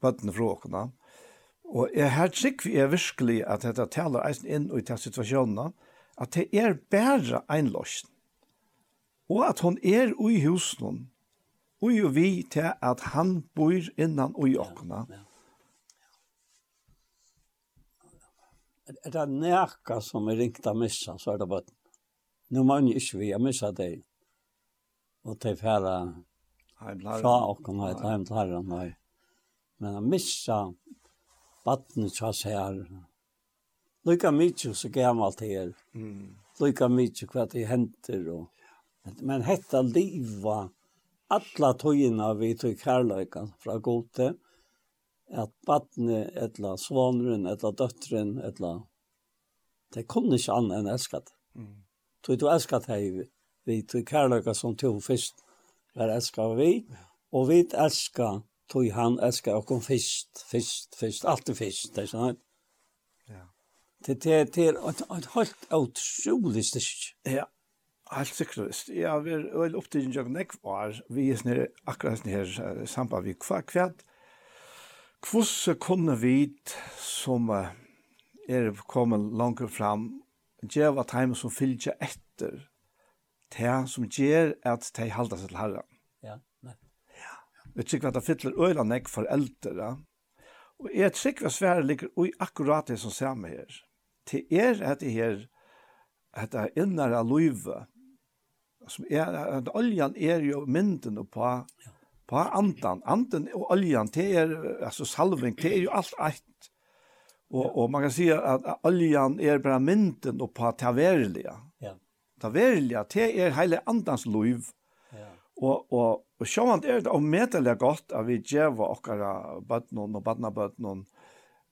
bøttene fra åkene. Og jeg her sikker er virkelig at dette taler eisen inn i denne situasjonen, at det er bare en løsning. Og at hun er i husen, og vi til at han bor innan i åkene. Ja, ja.
er det nækka som er ringt av missa, så er det bare, nå må jeg ikke vi, jeg missa deg. Og til færa fra åkken, heim til herren, nei. Men han missa vattnet tjass her. Lykka mykje så gammalt her. Mm. Lykka mykje hva det henter. Og, men hetta liva alla tøyina vi tøy kærløyka fra gode, at vattnet, etla svanrun, etla døtren, etla Det kunne ikke annet enn elsket. Mm. Tog du elsket hei, vi tog kærløyka som tog først var elsket vi, og vi elsket tog han elskar okkom fyrst, fyrst, fyrst, alltid fyrst, det er sånn. Ja. Det, det, det er et, helt utrolig styrk.
Ja, helt sikkert. Ja, vi er vel opptiden jeg nek var, vi er snir, akkurat snir samband vi kva kvart. hvordan kunne vi som er kommet langt fram, gjeva time som fylgja etter, det som gjør at de halda seg til herren. Ja. Vi tykker at det fyller øyla nek for eldre. Og jeg tykker at svære ligger ui akkurat det som ser meg her. Til er at det her, at det innere løyve, som er, at oljan er jo mynden på, på andan. Andan og oljan, det er, altså salving, det er jo alt eit. Og, og man kan si at oljan er bare mynden på taverlige. Ja. Taverlige, det er hele andans løyve. Ja. Og, og Og sjåan er det omedelig godt at vi djeva okkara bøtnen og badnabøtnen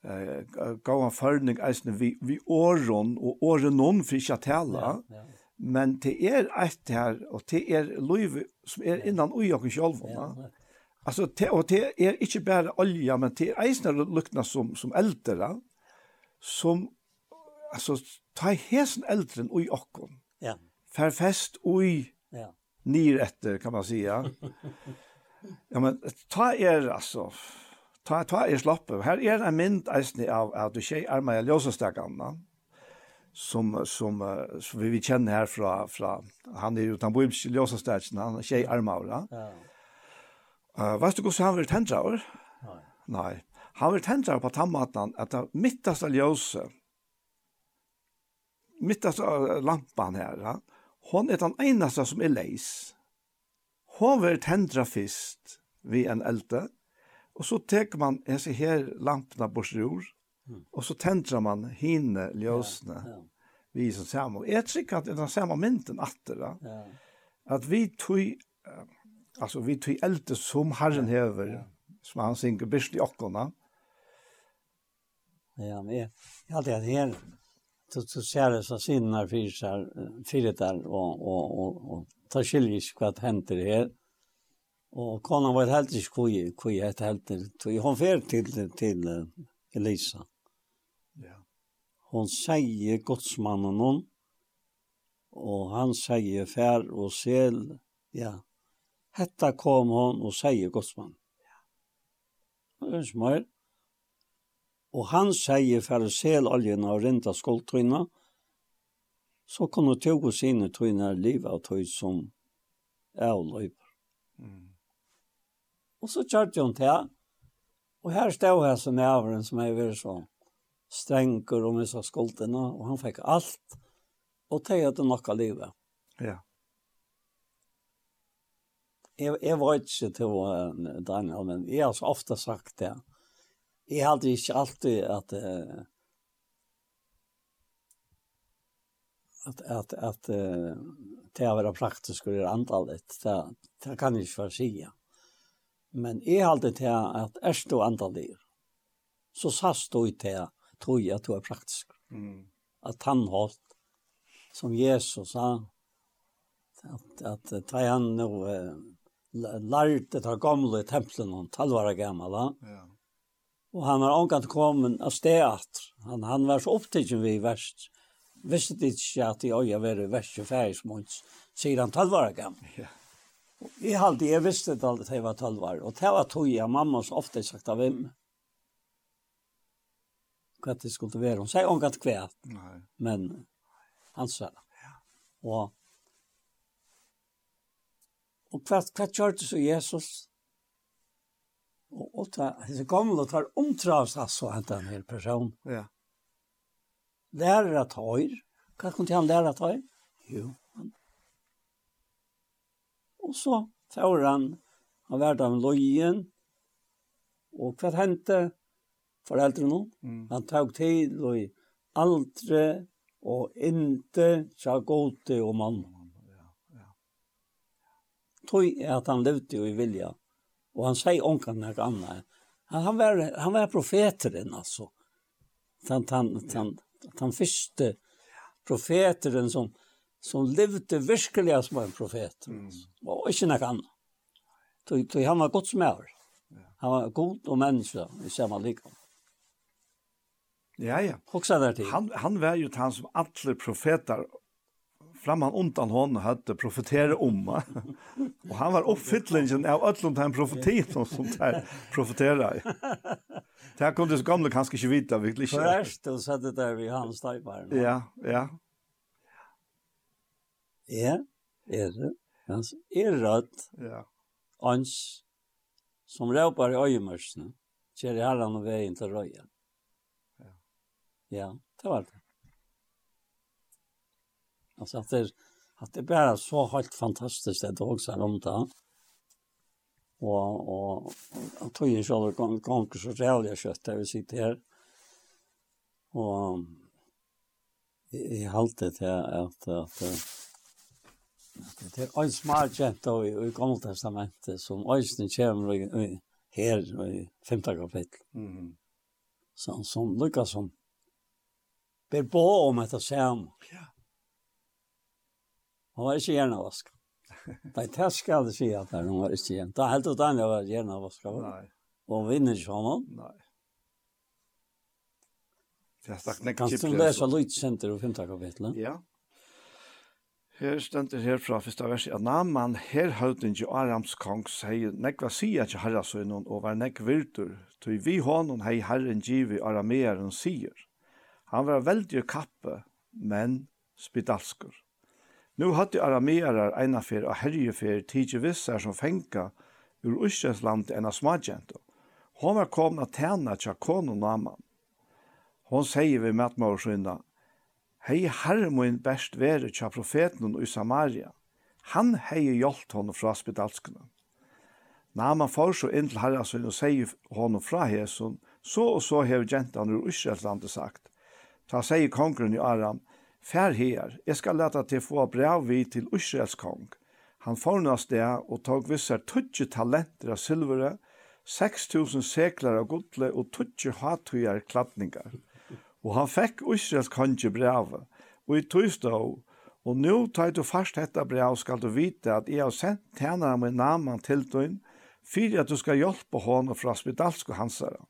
eh, gav en førning eisne vi, vi åren og åren noen for ikke tala, ja, ja. men det er eit her, og det er liv som er innan ui och själv Ja, Altså, te, og det er ikke bare olja, men det er eisne lukna som, som eldre, som, altså, ta hesen eldren ui okken,
ja.
fest ui,
ja
nyr efter kan man säga. Ja men ta er alltså ta ta er slappe. Här är en mynd alltså av att du tjej är med Josefstakarna som som som vi vi känner här från från han är ju utan på Josefstakarna han tjej Armaura.
Ja.
Eh uh, vet du hur han vill tända
Nej.
Nei. Han vill tända på tammatan att det mittaste ljuset mittaste lampan här. Ja? Hon er den eneste som er leis. Hon vil tendra fyrst vi en elte, og så tek man hese her lampene bortsrur, mm. og så tendra man hine ljøsene
ja,
vi som samme. Jeg tror at det er den samme mynden atter, ja. at vi tog, altså vi tog elte som Herren hever, som han synger byrst i okkona.
Ja, men jeg, jeg, jeg, jeg, så så ser det så sinnar fyrsar fyritar och och och och ta hva vad händer här. Och kona var helt i skoj skoj helt helt så hon fer till till Elisa.
Ja.
Hon säger godsmannen hon och han säger fär och sel ja. Hetta kom hon och säger godsmannen. Ja. Och smör og han sier for å sel oljen og renta skuldtøyna, så kunne tog og sine i liv av tøy som er og løyper. Mm. Og så kjørte hun til, og her stod jeg som er avren som er vært så strenger om disse skuldtøyna, og han fikk alt, og tøy at det nok av livet.
Ja.
Jeg, jeg var ikke til Daniel, men jeg har så ofte sagt det. Ja Jeg hadde ikke alltid at uh, at at at uh, det har vært praktisk og det er antallet. Det, det kan jeg ikke være sige. Men jeg hadde til at er du antallet så sass du til det tog jeg at du er praktisk.
Mm.
At han holdt som Jesus sa at, at ta han nå uh, lærte ta gamle templen og talvara gamla.
Ja.
Og han har omgant kommet av sted at han, han var så opptidgen vi verst. Visste det ikke at jeg øye var verst og færingsmåns, sier han tølvare gammel.
Ja.
Jeg halte, jeg visste det aldri at jeg var tølvare, og det var tog jeg mamma så ofte sagt av henne. Hva det skulle være, hun sier omgant
kvært,
men han sa det. Ja. Og, og hva, hva kjørte så Jesus? Och ta, det gamla tar omtravs altså att en hel person.
Ja.
Lärar att höra. Kan han lära att? Jo. Och så tar han, han värd av lojen. Och vad hände föräldrarna?
Mm.
Han tog till och aldre och inte så gott og mann. Ja, ja. Tog att han levde i vilja. Och han säger onkan när gamla. Han han var han var profeteren alltså. Han han han han förste profeteren som som levde verkligen som en profet. Mm. Och inte något annat. Då han var gott smör. Han var god och människa i samma liknande.
Ja, ja.
Hoksa där till.
Han, han var ju han som alle profeter framman undan hon hade profetera om. och han var uppfyllningen av öllum den profetin som där profetera. Det här kunde så gamla kanske inte vita virkelig.
Först och så det där vi hans tajpar.
Ja, ja.
Ja, er det. Hans er rött.
Ja.
Ans som råpar i öjmörsen. Kjer i herran och vägen till röjan.
Ja.
Ja, det var det. Alltså att det, att det är bara så helt fantastiskt att också om det. Och, och att tog in själva gånger så rävliga kött där vi sitter här. Och i haltet här att, att, att det är en smart kjent i, i Gamla Testamentet som öjsten kommer i, här i femte kapitel.
Mhm.
Så, som lyckas som ber på om detta sam.
Ja.
Han var ikke gjerne vask. Nei, det skal jeg si at han var ikke gjerne. Da helt ut han jeg var gjerne vask.
Nei.
Og hon vinner ikke honom.
Nei. Det er sagt nekkje
Kan du lese Lydsenter og 5. kapitlet?
Ja. Her stender her fra første vers at Naman her høyden jo Arams kong sier nekva sier ikke herra sønnen og var nekk virtur tog vi hånden hei herren givi arameeren sier han var veldig kappe men spidalskur Nu hadde aramearar einafer og herjefer tidsi vissar som fenga ur Ustrensland enn av smadjento. Hon var komna tæna tja konu naman. Hon sier vi matmorskynda, Hei hermoin best vere tja profeten i Samaria. Han hei hjolt honom fra spedalskene. Naman får så inn til herrasøyn og sier honom fra hesun, så og så hever gentan ur Israelslandet sagt. Ta sier kongren i Aram, Fær her, jeg skal lete til få brev vi til Israels kong. Han fornas det og tog vissar tutsi talenter av silvere, 6000 seklar av godle og tutsi hatujar klappningar. Og han fekk Israels konge brevet, og i tøystå, Og nu tar du fast dette brev skal du vite at jeg har sendt tjenere med namen til døgn, for at du skal hjelpe hånden fra spedalske hansere.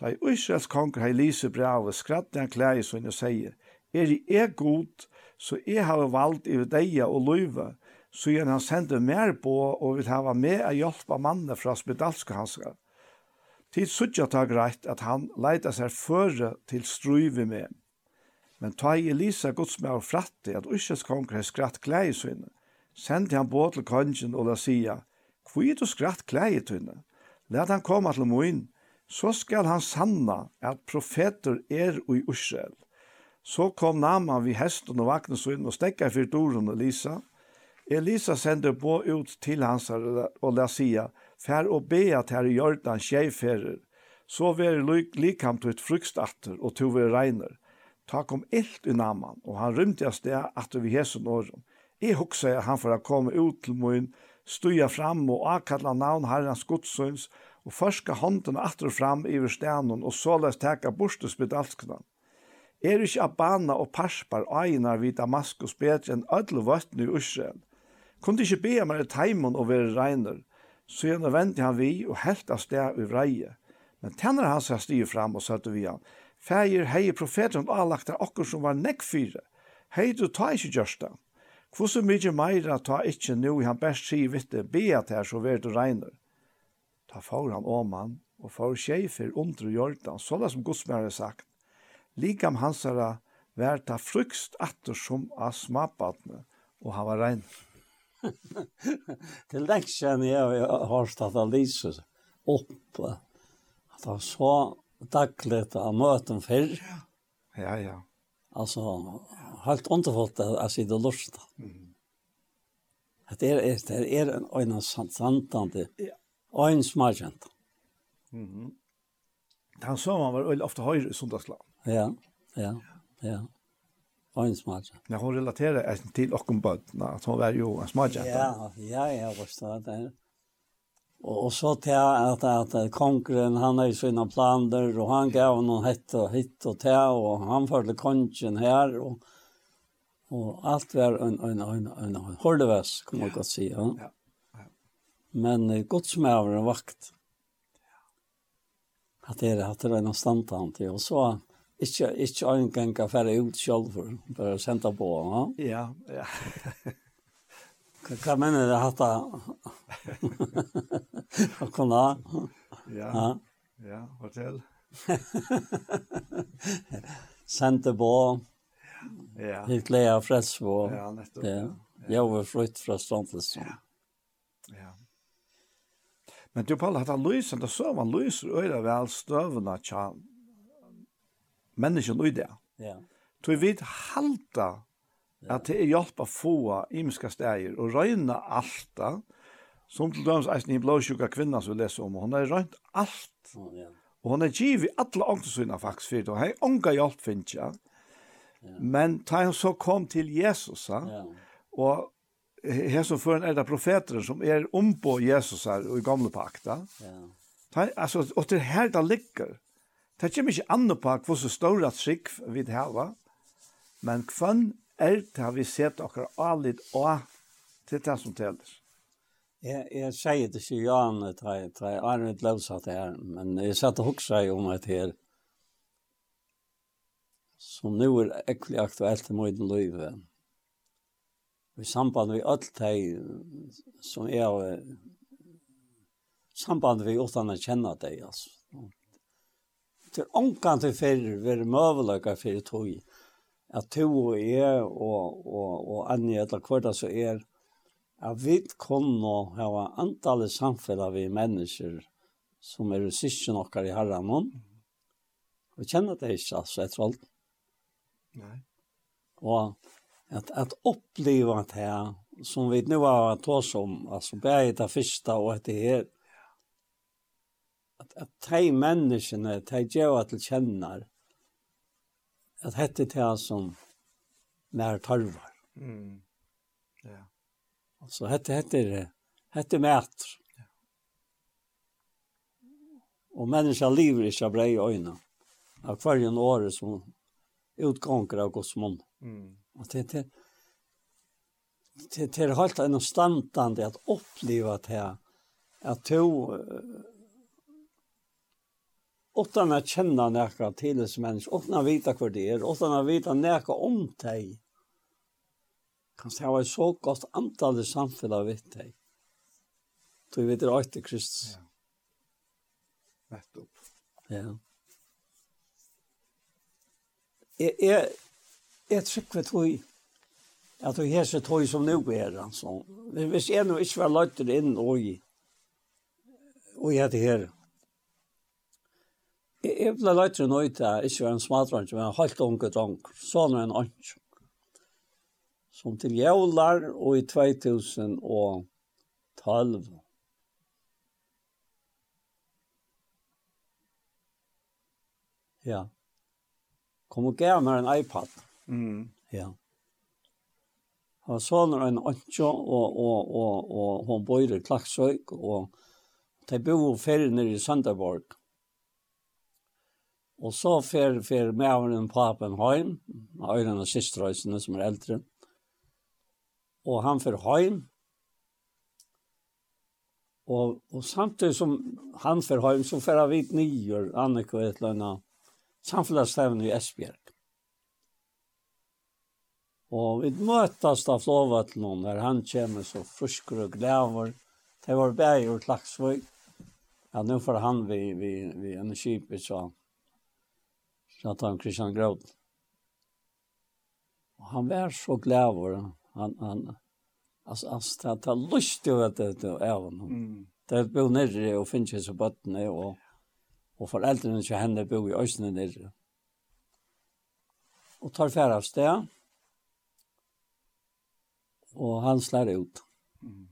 Da i Israels konger har lise brevet, skrattet han klær i sånn og sier, er i er god, så jeg har valgt i deg og løyve, så igjen han sender mer på og vil hava med å hjelpe mannen fra spedalske hansker. Tid suttja ta greit at han leita seg føre til struive med. Men ta i Elisa godsmær og fratte at Ushets konger har skratt klei i sønne, sendi han på til kongen og la sia, hvor er du skratt klei i sønne? Let han komme til moin, så skal han sanna at profeter er ui Ursjel. Så kom Naman vid hesten og vakna så in och stäckade för Doron og Lisa. Elisa sände på ut til hans og la sia, fær og be at her i Jordan tjejfärer. Så var likam til et frukstatter og to vær regner. Ta kom ilt i Naman og han rymte av sted at vi hästen åren. Jeg husker at han for å komme ut til min, stuja fram og akkalla navn herrens godsøns, og forska hånden atter fram i verstenen og såles teka bortespedalskene. Er ikke Abana og Parspar egnar vid Damaskus bedre enn ødel vøttene i Israel. Kunne ikke be meg i teimen og være regner, så gjerne vendte han vi og helt av sted i vreie. Men tenner han seg stiv fram og søtte vi han. Fægir hei profeter og avlagt av okkur som var nekkfyre. Hei du ta ikke gjørsta. Hvordan mykje meira ta ikke nu i han best sier vitte, be at her så vær og regner. Ta får han om han og får tjej for under jordan, det som Gudsmære sagt Likam hansara vær ta frukst atter som av smabatne, og han var
rein. Til lengt jeg har stått av Lise opp, at han så daglig av møten før.
Ja, ja.
Altså, helt underfullt at jeg sitter lurt.
Mm.
Det er, det er en øyne santante, øyne smakjent.
Mm -hmm. Han sa man var ofte høyre i sundagsland.
Ja, ja, ja. Og en smadja.
Ja, hun relaterer til okken bøtna, at hun var jo en smadja.
Ja, ja, ja, forstå det. Og så til at, at kongren, han er i sina planer, og han gav noen hett og hitt og til, og han følte kongen her, og, og alt var en, en, en, en, en holdeves, kan man godt si. Ja. ja. Men uh, en vakt. At det er, at det er en standtant, og så Ikke, ikke en gang kan fære ut selv for, for å sende på.
ja? Ja, ja.
Hva mener du hatt av å kunne
ha? Ja, ja, fortell.
Sente på.
Ja.
Litt leie av freds på.
Ja, nettopp.
Ja. Jeg var flytt fra Ståndlis.
Ja. ja. Men du, Paul, hatt av lysen, da så man lyser øyre vel støvende tja, menneskene i det.
Ja.
Tror vi halta at det er hjelp å få imiske steder og røyne alt da, som til dømes eisen i blåsjuka kvinna som vi leser om, og hun har røynt alt.
Ja.
Og hun har givet alle ångtesynene faktisk for det, og hei ånga hjelp finnes. Ja. Men da hun så kom til Jesus, ja. og her som føren er det profeter som er om på Jesus her og i gamle pakta, ja. Ta, altså, og til her det ligger, Det kommer ikke an på hva så stor at skikk vi har, men hvem er det har vi sett akkurat alit og til det som teller.
Jeg, jeg sier det ikke Jan, jeg har er Arvid det her, men jeg satt og hukse om at her, som nå er ekkelig aktuelt i måten løyve. I samband med alt det som er, samband med åttan å kjenne det, altså til ångan til fyrir veri møvelega fyrir tog at to og jeg og, og, og Anja eller hver så er at vi kunne hava antallet samfunnet vi mennesker som er sysje nokkar i herranen og kjenner det ikke altså etter alt
Nei.
og at, at oppleva det her som vi nu har tås om, altså bare det første og etter her, at, at de menneskene, de gjør til kjenner, at dette er det som nær tarvar.
Mm. Ja.
Så hette heter, heter mæter. Ja. Og menneska lever ikkje av brei øyne, av hverjen året som utgånger av Guds munn.
Mm.
Og det, det, det, det er helt en standande at oppleva det her, at to utan att känna näka till en människa, utan att vita vad det är, utan att vita näka om dig. Kan det vara så gott antal i samfället vid dig. Så vet det är Kristus.
Ja. Nettopp.
Ja. Jeg, jeg, jeg tycker att vi at vi hese tog som nå er, altså. Hvis jeg nå ikke var løyter inn og i, og i dette her, Jeg ble leit til noe til ikke var en smadrang, men en halvt unge drang, sånn en ansjong. Som til jævlar og i 2012. Ja. Kom og gav meg en iPad.
Mm.
Ja. Han sånn en ansjong, og, og, og, og, og hun bor i Klaksøyk, og de bor ferdig nere i Sønderborg. Mm Og så fer, fer mæveren papen heim, øyren og systrøysene som er eldre. Og han fer heim. Og, og samtidig som han fer heim, så fer han vidt nyer, Annika og et eller annet, samfunnsstevne i Esbjerg. Og vi møtes da flåva til noen, der han kommer så frusker og glæver. Det var bare gjort laksvøy. Ja, nå får han vi, vi, vi energipet så pratar han Christian Grob. Och han var så glad han han alltså det att han lust det att det är honom.
Mm.
Det bor nere og finnes ju så botten och och föräldrarna så henne bo i Östnen nere. Och tar färd av sted. Och han slår ut.
Mm.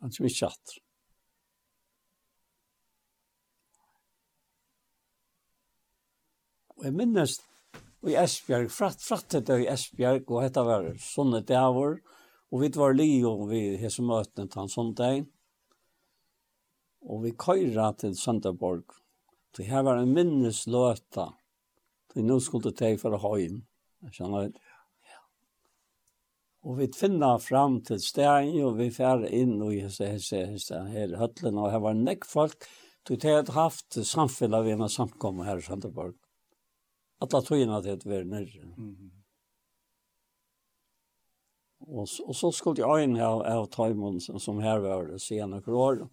Han tror ikke Og jeg minnes i Esbjerg, fratt, frattet det i Esbjerg, og dette var sånne dæver, og vi var li og vi hese møtene til en sånn dag. Og vi køyra til Sønderborg. Så her var en minnesløta. Så nå skulle det for å ha inn. Skjønner det. Og vi finna fram til stegen, og vi færre inn og hese, hese, hese, her høtlen, og her var nekk folk. Så det hadde haft samfunnet vi med samkommet her i Sønderborg alla tøyna til at være nere.
Mm
-hmm. og, og så skulle jeg inn av, av Taimon som som her var det senere år.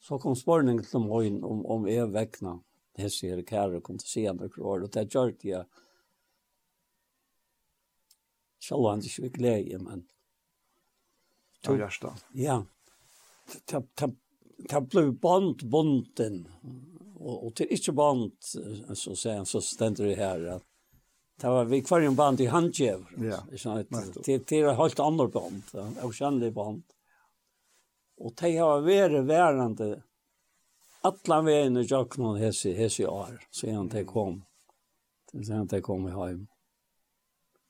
Så kom spørningen til meg om, om jeg vekna hese her kære kom til senere år. Og det gjør jeg selv om det ikke var glede, men
Av hjertet.
Ja. Det ble bond bonden och og til ikke band så sen så stender det här att Det var vi kvar en band i handjev.
Ja.
Det det var helt andra band, och kände band. Och det har vært værende, alla vägen och jag kunde hese hese år så han det kom. Sen han det kom hem.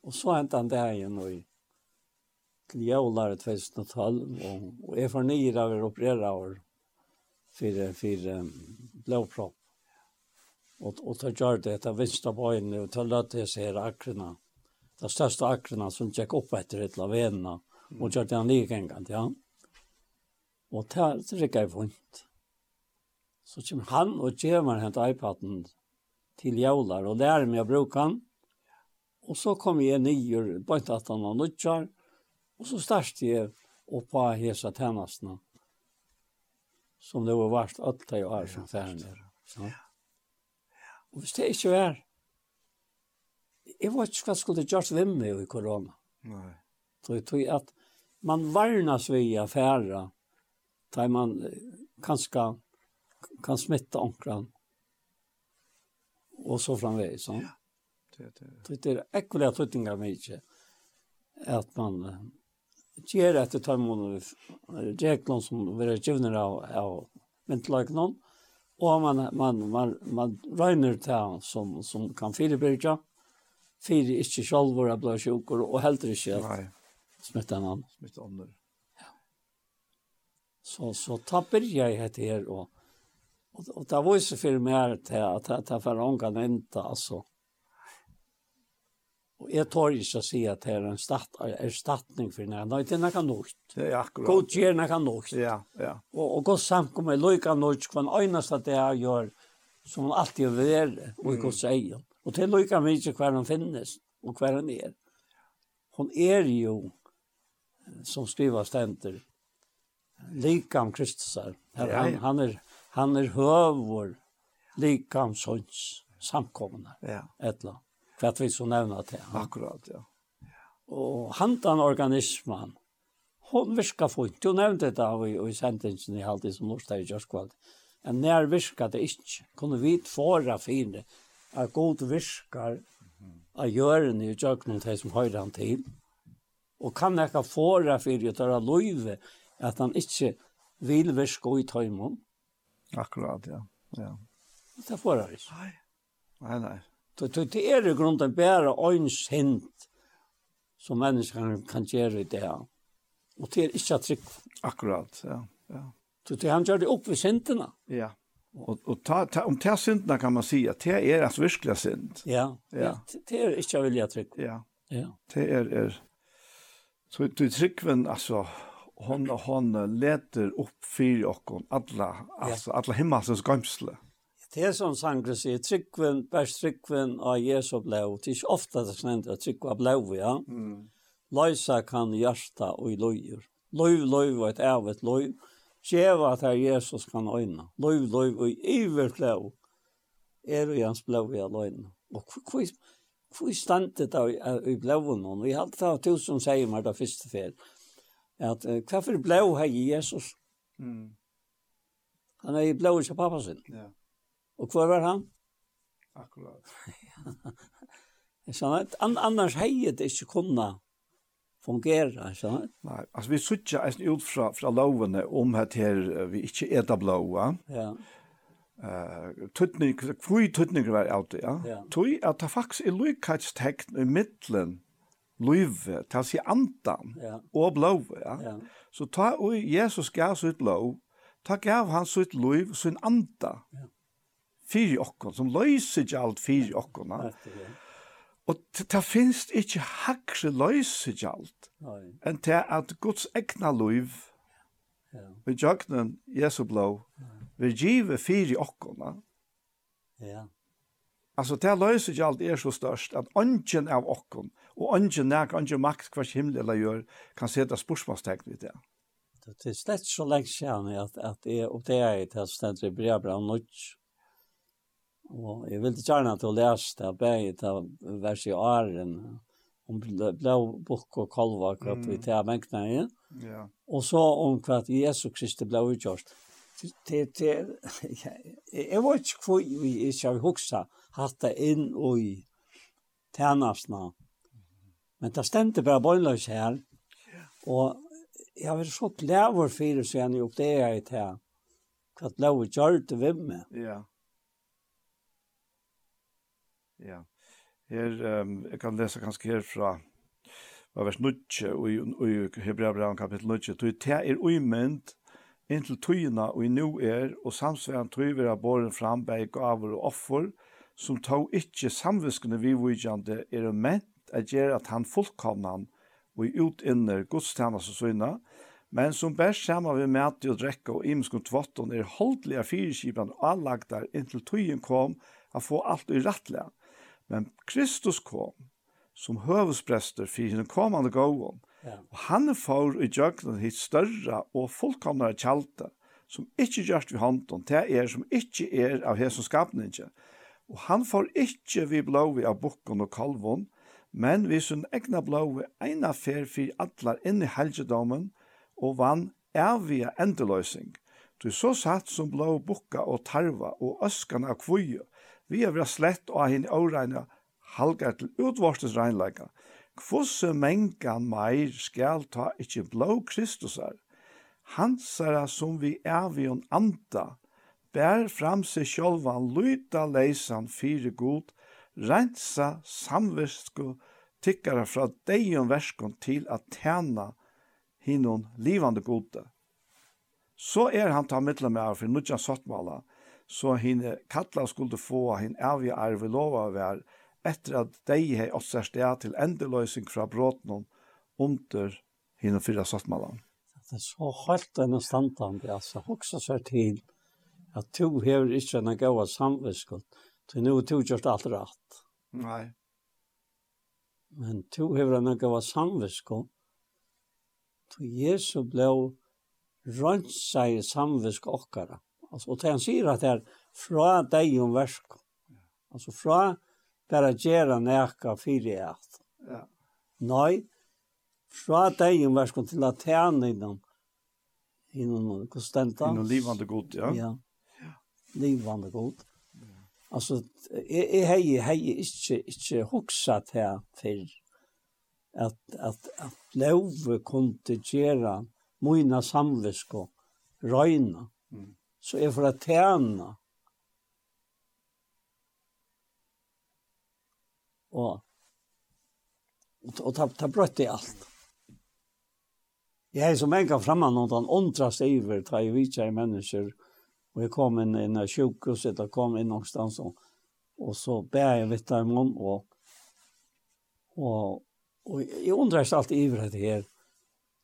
Och så hentet han där igjen, og til jævlar 2012 og, og er fornyra av operera år for, for um, blåpropp. Og, og det gjør det, det vinsta bojene, og det lät det sig här akrarna. Det största akrarna som opp etter et av venene, og gjør det han like en gang, ja. Og det rikker jag vondt. Så kommer han og ger mig hent iPaden til jævlar, og lærer meg å bruke han. Og så kom jeg nyer, bare inte att han var nutjar, og så startade jeg upp på hese tjenestene. Mm som det var vart alt det år som færen er. Ja. Og hvis det ikke var, jeg vet ikke hva skulle gjørs hvem med i korona.
Nei.
Så jeg tror at man varnas vi av færa, der man kanskje kan smitte omkran, og så framveis.
Ja. Det, det.
det er ekkulige tøttingar mye, at man gjør etter tøymån og reglene som vi er gjøvner av, av vintløkene, og man, man, man, man røyner til som, som kan firebyrja, fire ikke selv hvor jeg blir sjukker, og
heller
ikke at
smitte en annen. Ja.
Så, så tapper jeg etter her, og, og, og det var viser for meg til at det er for ångene enda, altså. Mm Och jag tar ju så se att det är en stat ersättning för när det inte kan något.
Det er akkurat.
God ger kan något.
Ja, ja.
Och och god samt lika något kvar annars att det jag gör som alltid är och god säga. Och det lika mycket kvar han finnes och kvar han är. Hon är ju som skriver stenter likam Kristusar. Han,
ja, ja.
han är han är hövor likam sånns samkomna.
Ja.
Ettla kvart vi så nevna til.
Akkurat, ja.
Og handan organismen, hon virka fint. Du nevnte det av i, i sentingen i halvtid som norsk i Gjørskvald. En nær virka det ikke. Kunne vi tvåra fine at god virkar av gjøren i Gjørknum til som høyre han til. Og kan ikke fåra fyrir å ta løyve at han ikke vil virka i tøymon.
Akkurat, ja. ja.
Det får han ikke.
Nei, nei, nei.
Det er i grunden bare øyns hint som mennesker kan gjøre i det. Og det er ikke trygg.
Akkurat, ja. ja.
Så det han gjør det opp ved syndene.
Ja. Og, og ta, ta, om det er syndene kan man si at det er at virkelig synd.
Ja,
ja.
Det, det er ikke vilja trygg.
Ja.
ja.
Det er, er Så du tryggven, altså, hon, hon leter opp fyrir okkon, alla, altså, alla himmelsens gamsle. Ja.
Det er som sangren sier, tryggven, bærs tryggven av Jesu blau. Det er ikke ofte det snender at tryggva blau, ja.
Mm.
Løysa kan hjarta og i løyer. Løyv, løyv og et ævet løyv. Sjeva at her Jesus kan øyna. Løyv, løyv og i iver blau. Er og hans blau i løyna. Og hvor, hvor standet da i blauen? Vi hadde da hatt tusen sier meg da første fel. At hva for blau har Jesus?
Mm.
Han er i blau ikke pappa sin.
Ja. Yeah.
Og hvor var han?
Akkurat.
ja. An annars hei det ikke kunna fungera, så. sant?
Nei, altså vi sutja eisen ut fra, fra lovene om at her vi ikke eta blåa.
Ja.
Uh, tutning, kvui tutning var alt, ja.
ja.
Tui at det faktisk er lykkatstekn i middelen løyve, ta si andan,
ja.
og blå, ja.
ja.
Så ta og Jesus gav sitt blå, ta gav han sitt løyv, sin anda.
Ja
fyri okkon, som løyser ikke alt fyri okkon. Ja. Og det finnes ikke hakre løyser ikke alt, enn til at Guds egna løyv,
ja.
og jøgnen Jesu blå, vil give fyri okkon. Ja. Altså, det løyser ikke alt er så størst, at ånden av okkon, og ånden nek, ånden makt, hva himmel eller gjør, kan sette spørsmålstegn i det.
Det er slett så lenge siden at, at jeg oppdager til at det er bra nødt, Og jeg ville gjerne til å lese det, bare til vers i åren, om blå bok og kolva, hva vi tar menkene i.
Ja.
Og så om hva Jesus Kristi ble utgjort. Det, det, jeg vet ikke hvor vi ikke har hukset hatt det inn og i tjenestene. Men det stendte bare bøgnløs her. Og jeg har vært så glad for det, så jeg har gjort det jeg til. Hva blå utgjørte vi med. Ja. Yeah.
Ja. Her, um, jeg kan lese ganske her fra var vers 9 og i Hebreabran kapittel 9. Tui te er uimend inntil tøyina og i nu er, og samsveran tøy vera båren fram bei gaver og offer, som tog ikkje vi vivujande er ment at gjere at han fullkomnan og i utinner godstjenast og søyna, men som bæst sama vi mæti og drekka og imskun tvotton er holdliga fyrirskipan og allagdar inntil tøyen kom a få alt i rattlega. Men Kristus kom som høvesprester for henne kommande gåen.
Ja.
Og han får i djøgnen hitt større og fullkomnere kjalte, som ikke gjørst vi hånden, til er som ikke er av hese skapningen. Og han får ikke vi blåvi av bukken og kalvån, men vi sin egna blåvi ena fer fyr atlar inn i helgedomen og vann evige endeløsning. Du så satt som blå bukka og tarva og øskan av kvøye, vi har vært slett og hinn åreina halgar til utvorstes reinleika. Kvosse mengan meir skal ta ikkje blå Kristusar, hansara som vi er vi on anda, bær fram seg sjolvan lyta leisan fire god, rensa samvirsku tikkara fra deion verskon til at tjena hinnon livande gode. Så er han ta mittla med av for nudjan sottmala, så hinne kattla skulle få hin avige arve lova vær etter at dei hei åtsar sted til endeløysing fra bråten under hinne fyra sattmallan.
Det er så helt enn standande, altså, hoksa seg til at to hever ikke enn gaua samviskot, til nu to gjort alt rett.
Nei.
Men to hever enn gaua samviskot, til Jesu blei rønt seg i samvisk okkara. Alltså, och det han säger att det är fra dig om versk. Alltså fra bara gera näka fyra ett.
Ja.
Nej, fra dig om versk till att tjäna inom inom konstanta.
Inom livande god, ja.
Ja. Livande god. Alltså, jag hej hej inte inte huxat här för att att att lov kunde gera mina samvisko
Mm
så er for å tjene. Og, og, og ta, ta brøtt i alt. Jeg er som en gang fremme noen, den åndras iver, ta i vidtje i mennesker, og jeg kom inn i en sjukhus, jeg kom inn någonstans, og, og så ber jeg vidt av munnen, og, og, og jeg undras alt iver det her,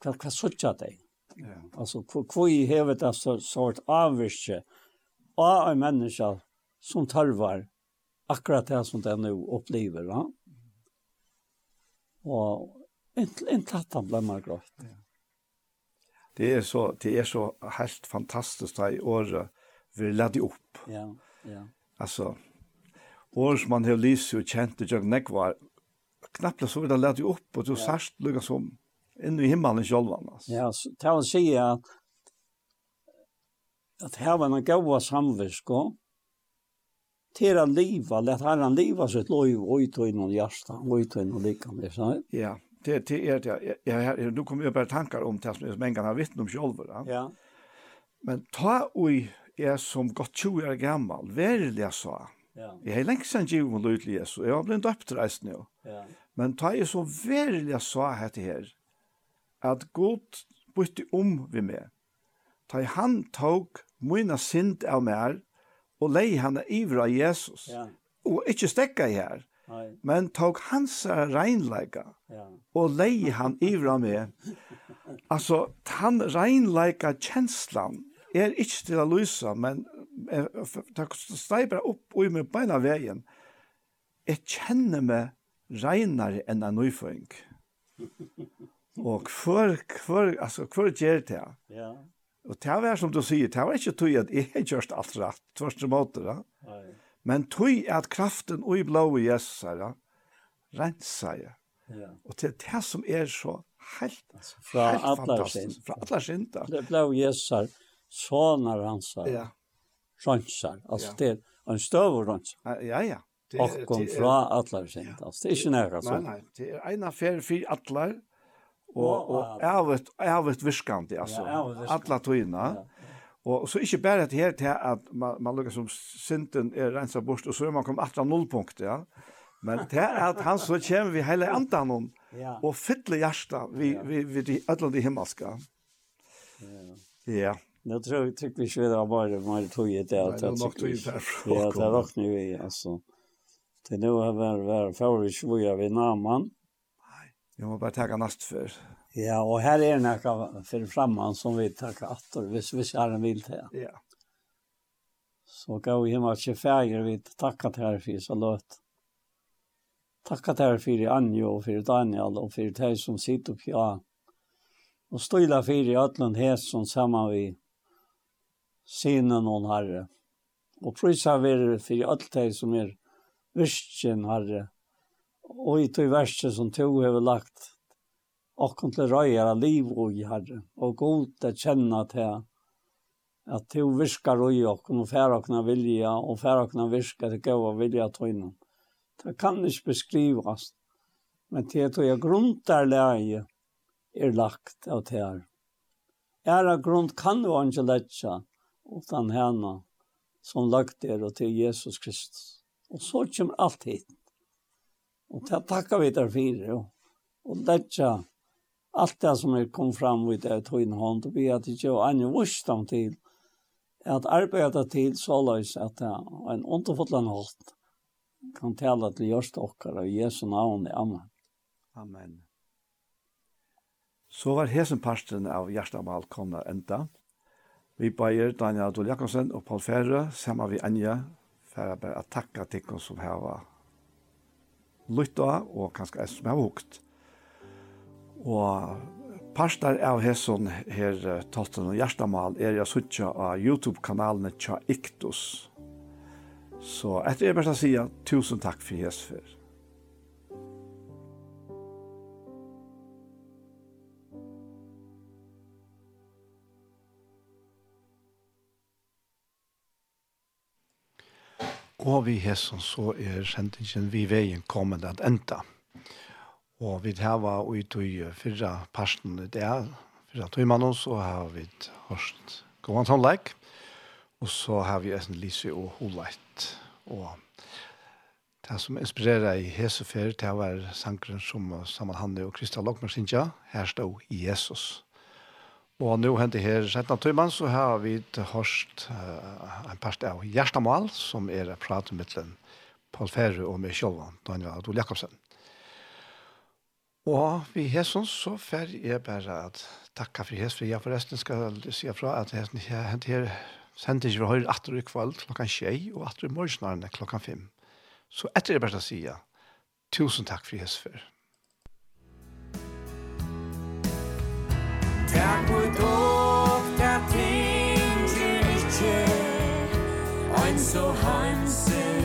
hva, hva
sørger
jeg Yeah. Alltså i hevet det så, sort avvirke av en menneske som tarvar akkurat det som den nu upplever. va? Och inte inte att han blir grått. Ja.
Det är så det är så helt fantastiskt det i år vi laddar upp.
Ja, ja.
Alltså år som man har lyst och känt det jag näck var knappt så det lade upp och så
ja.
särskilt lugga som in i himmelen själva alltså.
Ja, så tar man si at at her var en gåva samvisko å att let her han leva sitt lov og ut och inom hjärsta, og ut og och inom likande, så
Ja, det det är det, är, jag, jag, nu kommer jag bara tankar om det som en gång har vittnat om själva. Ja.
ja.
Men ta och jag som gott 20 år gammal, verliga sa,
Ja.
Jeg har lengst sen givet meg lyd til Jesus. Jeg har blitt oppdreist nå.
Ja.
Men da jeg så verlig sa dette her, at Gud bytte om vi med. Ta han tog mina synd av mer, og lei han ivra Jesus.
Ja.
Og ikkje stekka i her,
Nei.
men tog hans reinleika
ja.
og lei han ivra meg. altså, han reinleika kjenslan er ikkje til å lysa, men det steiber opp og i min beina veien. Jeg kjenner meg reinare enn en nøyføring. Og hver, hver, altså, hver gjør det?
Ja.
Og det var som du sier, det var ikke tog at jeg har gjort alt rett, tvørste måte, Da. Men tog at kraften og i blå i Jesus, da, renser jeg.
Ja.
Og det er det som er så helt,
fra
helt fantastisk.
Sin.
Fra alle sin, da.
Det blå i Jesus, sånne renser.
Ja.
Renser. Altså,
ja.
det er en støv renser.
Ja, ja. Det,
og kom fra atlar sin, Ja. Altså, det er ikke nære.
Nei, nei. Det er en affær for atlar og
og
ærvet ærvet viskant altså. alla tøyna og så ikkje berre at her til at man, man lukkar som synden er rensa bort og så er man kom atra nullpunkt ja. Men det er at han så kjem vi heile andan om og fylle hjarta vi vi vi de alla de himmelska.
Ja.
Ja.
Nu tror jag tycker vi kör bara mer tog det att jag tycker. Ja, det rocknar vi alltså. Det nu har varit varit favorit svuja vid namn.
Jag må bara tacka näst för.
Ja, och här är några för framman som vi tackar attor, hvis vi är en vill till.
Ja.
Så gå hem och se färger vi tackar till här för så låt. Tacka till här för Anjo och för Daniel och för dig som sitter på ja. Och stilla för i Ötland häst som samman vi sinnen hon herre. Och prisa vi för i allt det som är virkjen herre og i tog verset som tog har lagt og kom til røyere liv og i herre, og god til kjenne til at to virkar og i okken, og færre vilja, og færre okken virka til gøy og vilja tøyne. Det kan ikke beskrivas, men til at jeg grunter leie er lagt av det her. Æra grund kan du ikke lette utan henne som lagt er og til Jesus Kristus. Og så kommer alt hit. Og det takker vi der fire, og, og letja alt det som er kom fram vid det tog inn hånd, og vi har ikke annet vurs dem til, at arbeidet til så løs at det er en underfotland hånd, kan tala til gjørst okkar og Jesu navn i Amen.
Amen. Så var hesen parsten av Gjerstamal komna enda. Vi bæger Daniel Adol Jakobsen og Paul Ferre, sammen vi Anja, for å bare takke til oss som har var lytta og kanskje er som er hukt. Og parstar av hesson her tolten og Gjerstamal er jeg suttja av YouTube-kanalene Tja Iktus. Så etter jeg bare sier tusen takk for hesfer. Og vi hesson så er sendingen vi veien kommende at enda. Og vi har var ute i fyrra parsten det fyrre fyrra tøymann oss, og har vi hørt gående sånn like. Og så har vi en lise og holeit. Og det som inspirerer i Hesefer, det var sangren som sammen Hanne og Kristian Lokmer Sinja, her stod Jesus. Jesus. Og nå henter her 17 Tøyman, så har vi hørt uh, en part av Gjerstamal, som er pratet med den Paul Ferre og med Kjolvan, Daniel Adol Jakobsen. Og vi hesson så fer jeg bare at takka for hesson, for jeg forresten skal si fra at hesson hent her sendte ikke vi høyre atter i kveld klokkan tjei, og atter i morgensnarene klokkan fem. Så etter det bare å si ja, tusen takk for hesson for. so heimsinn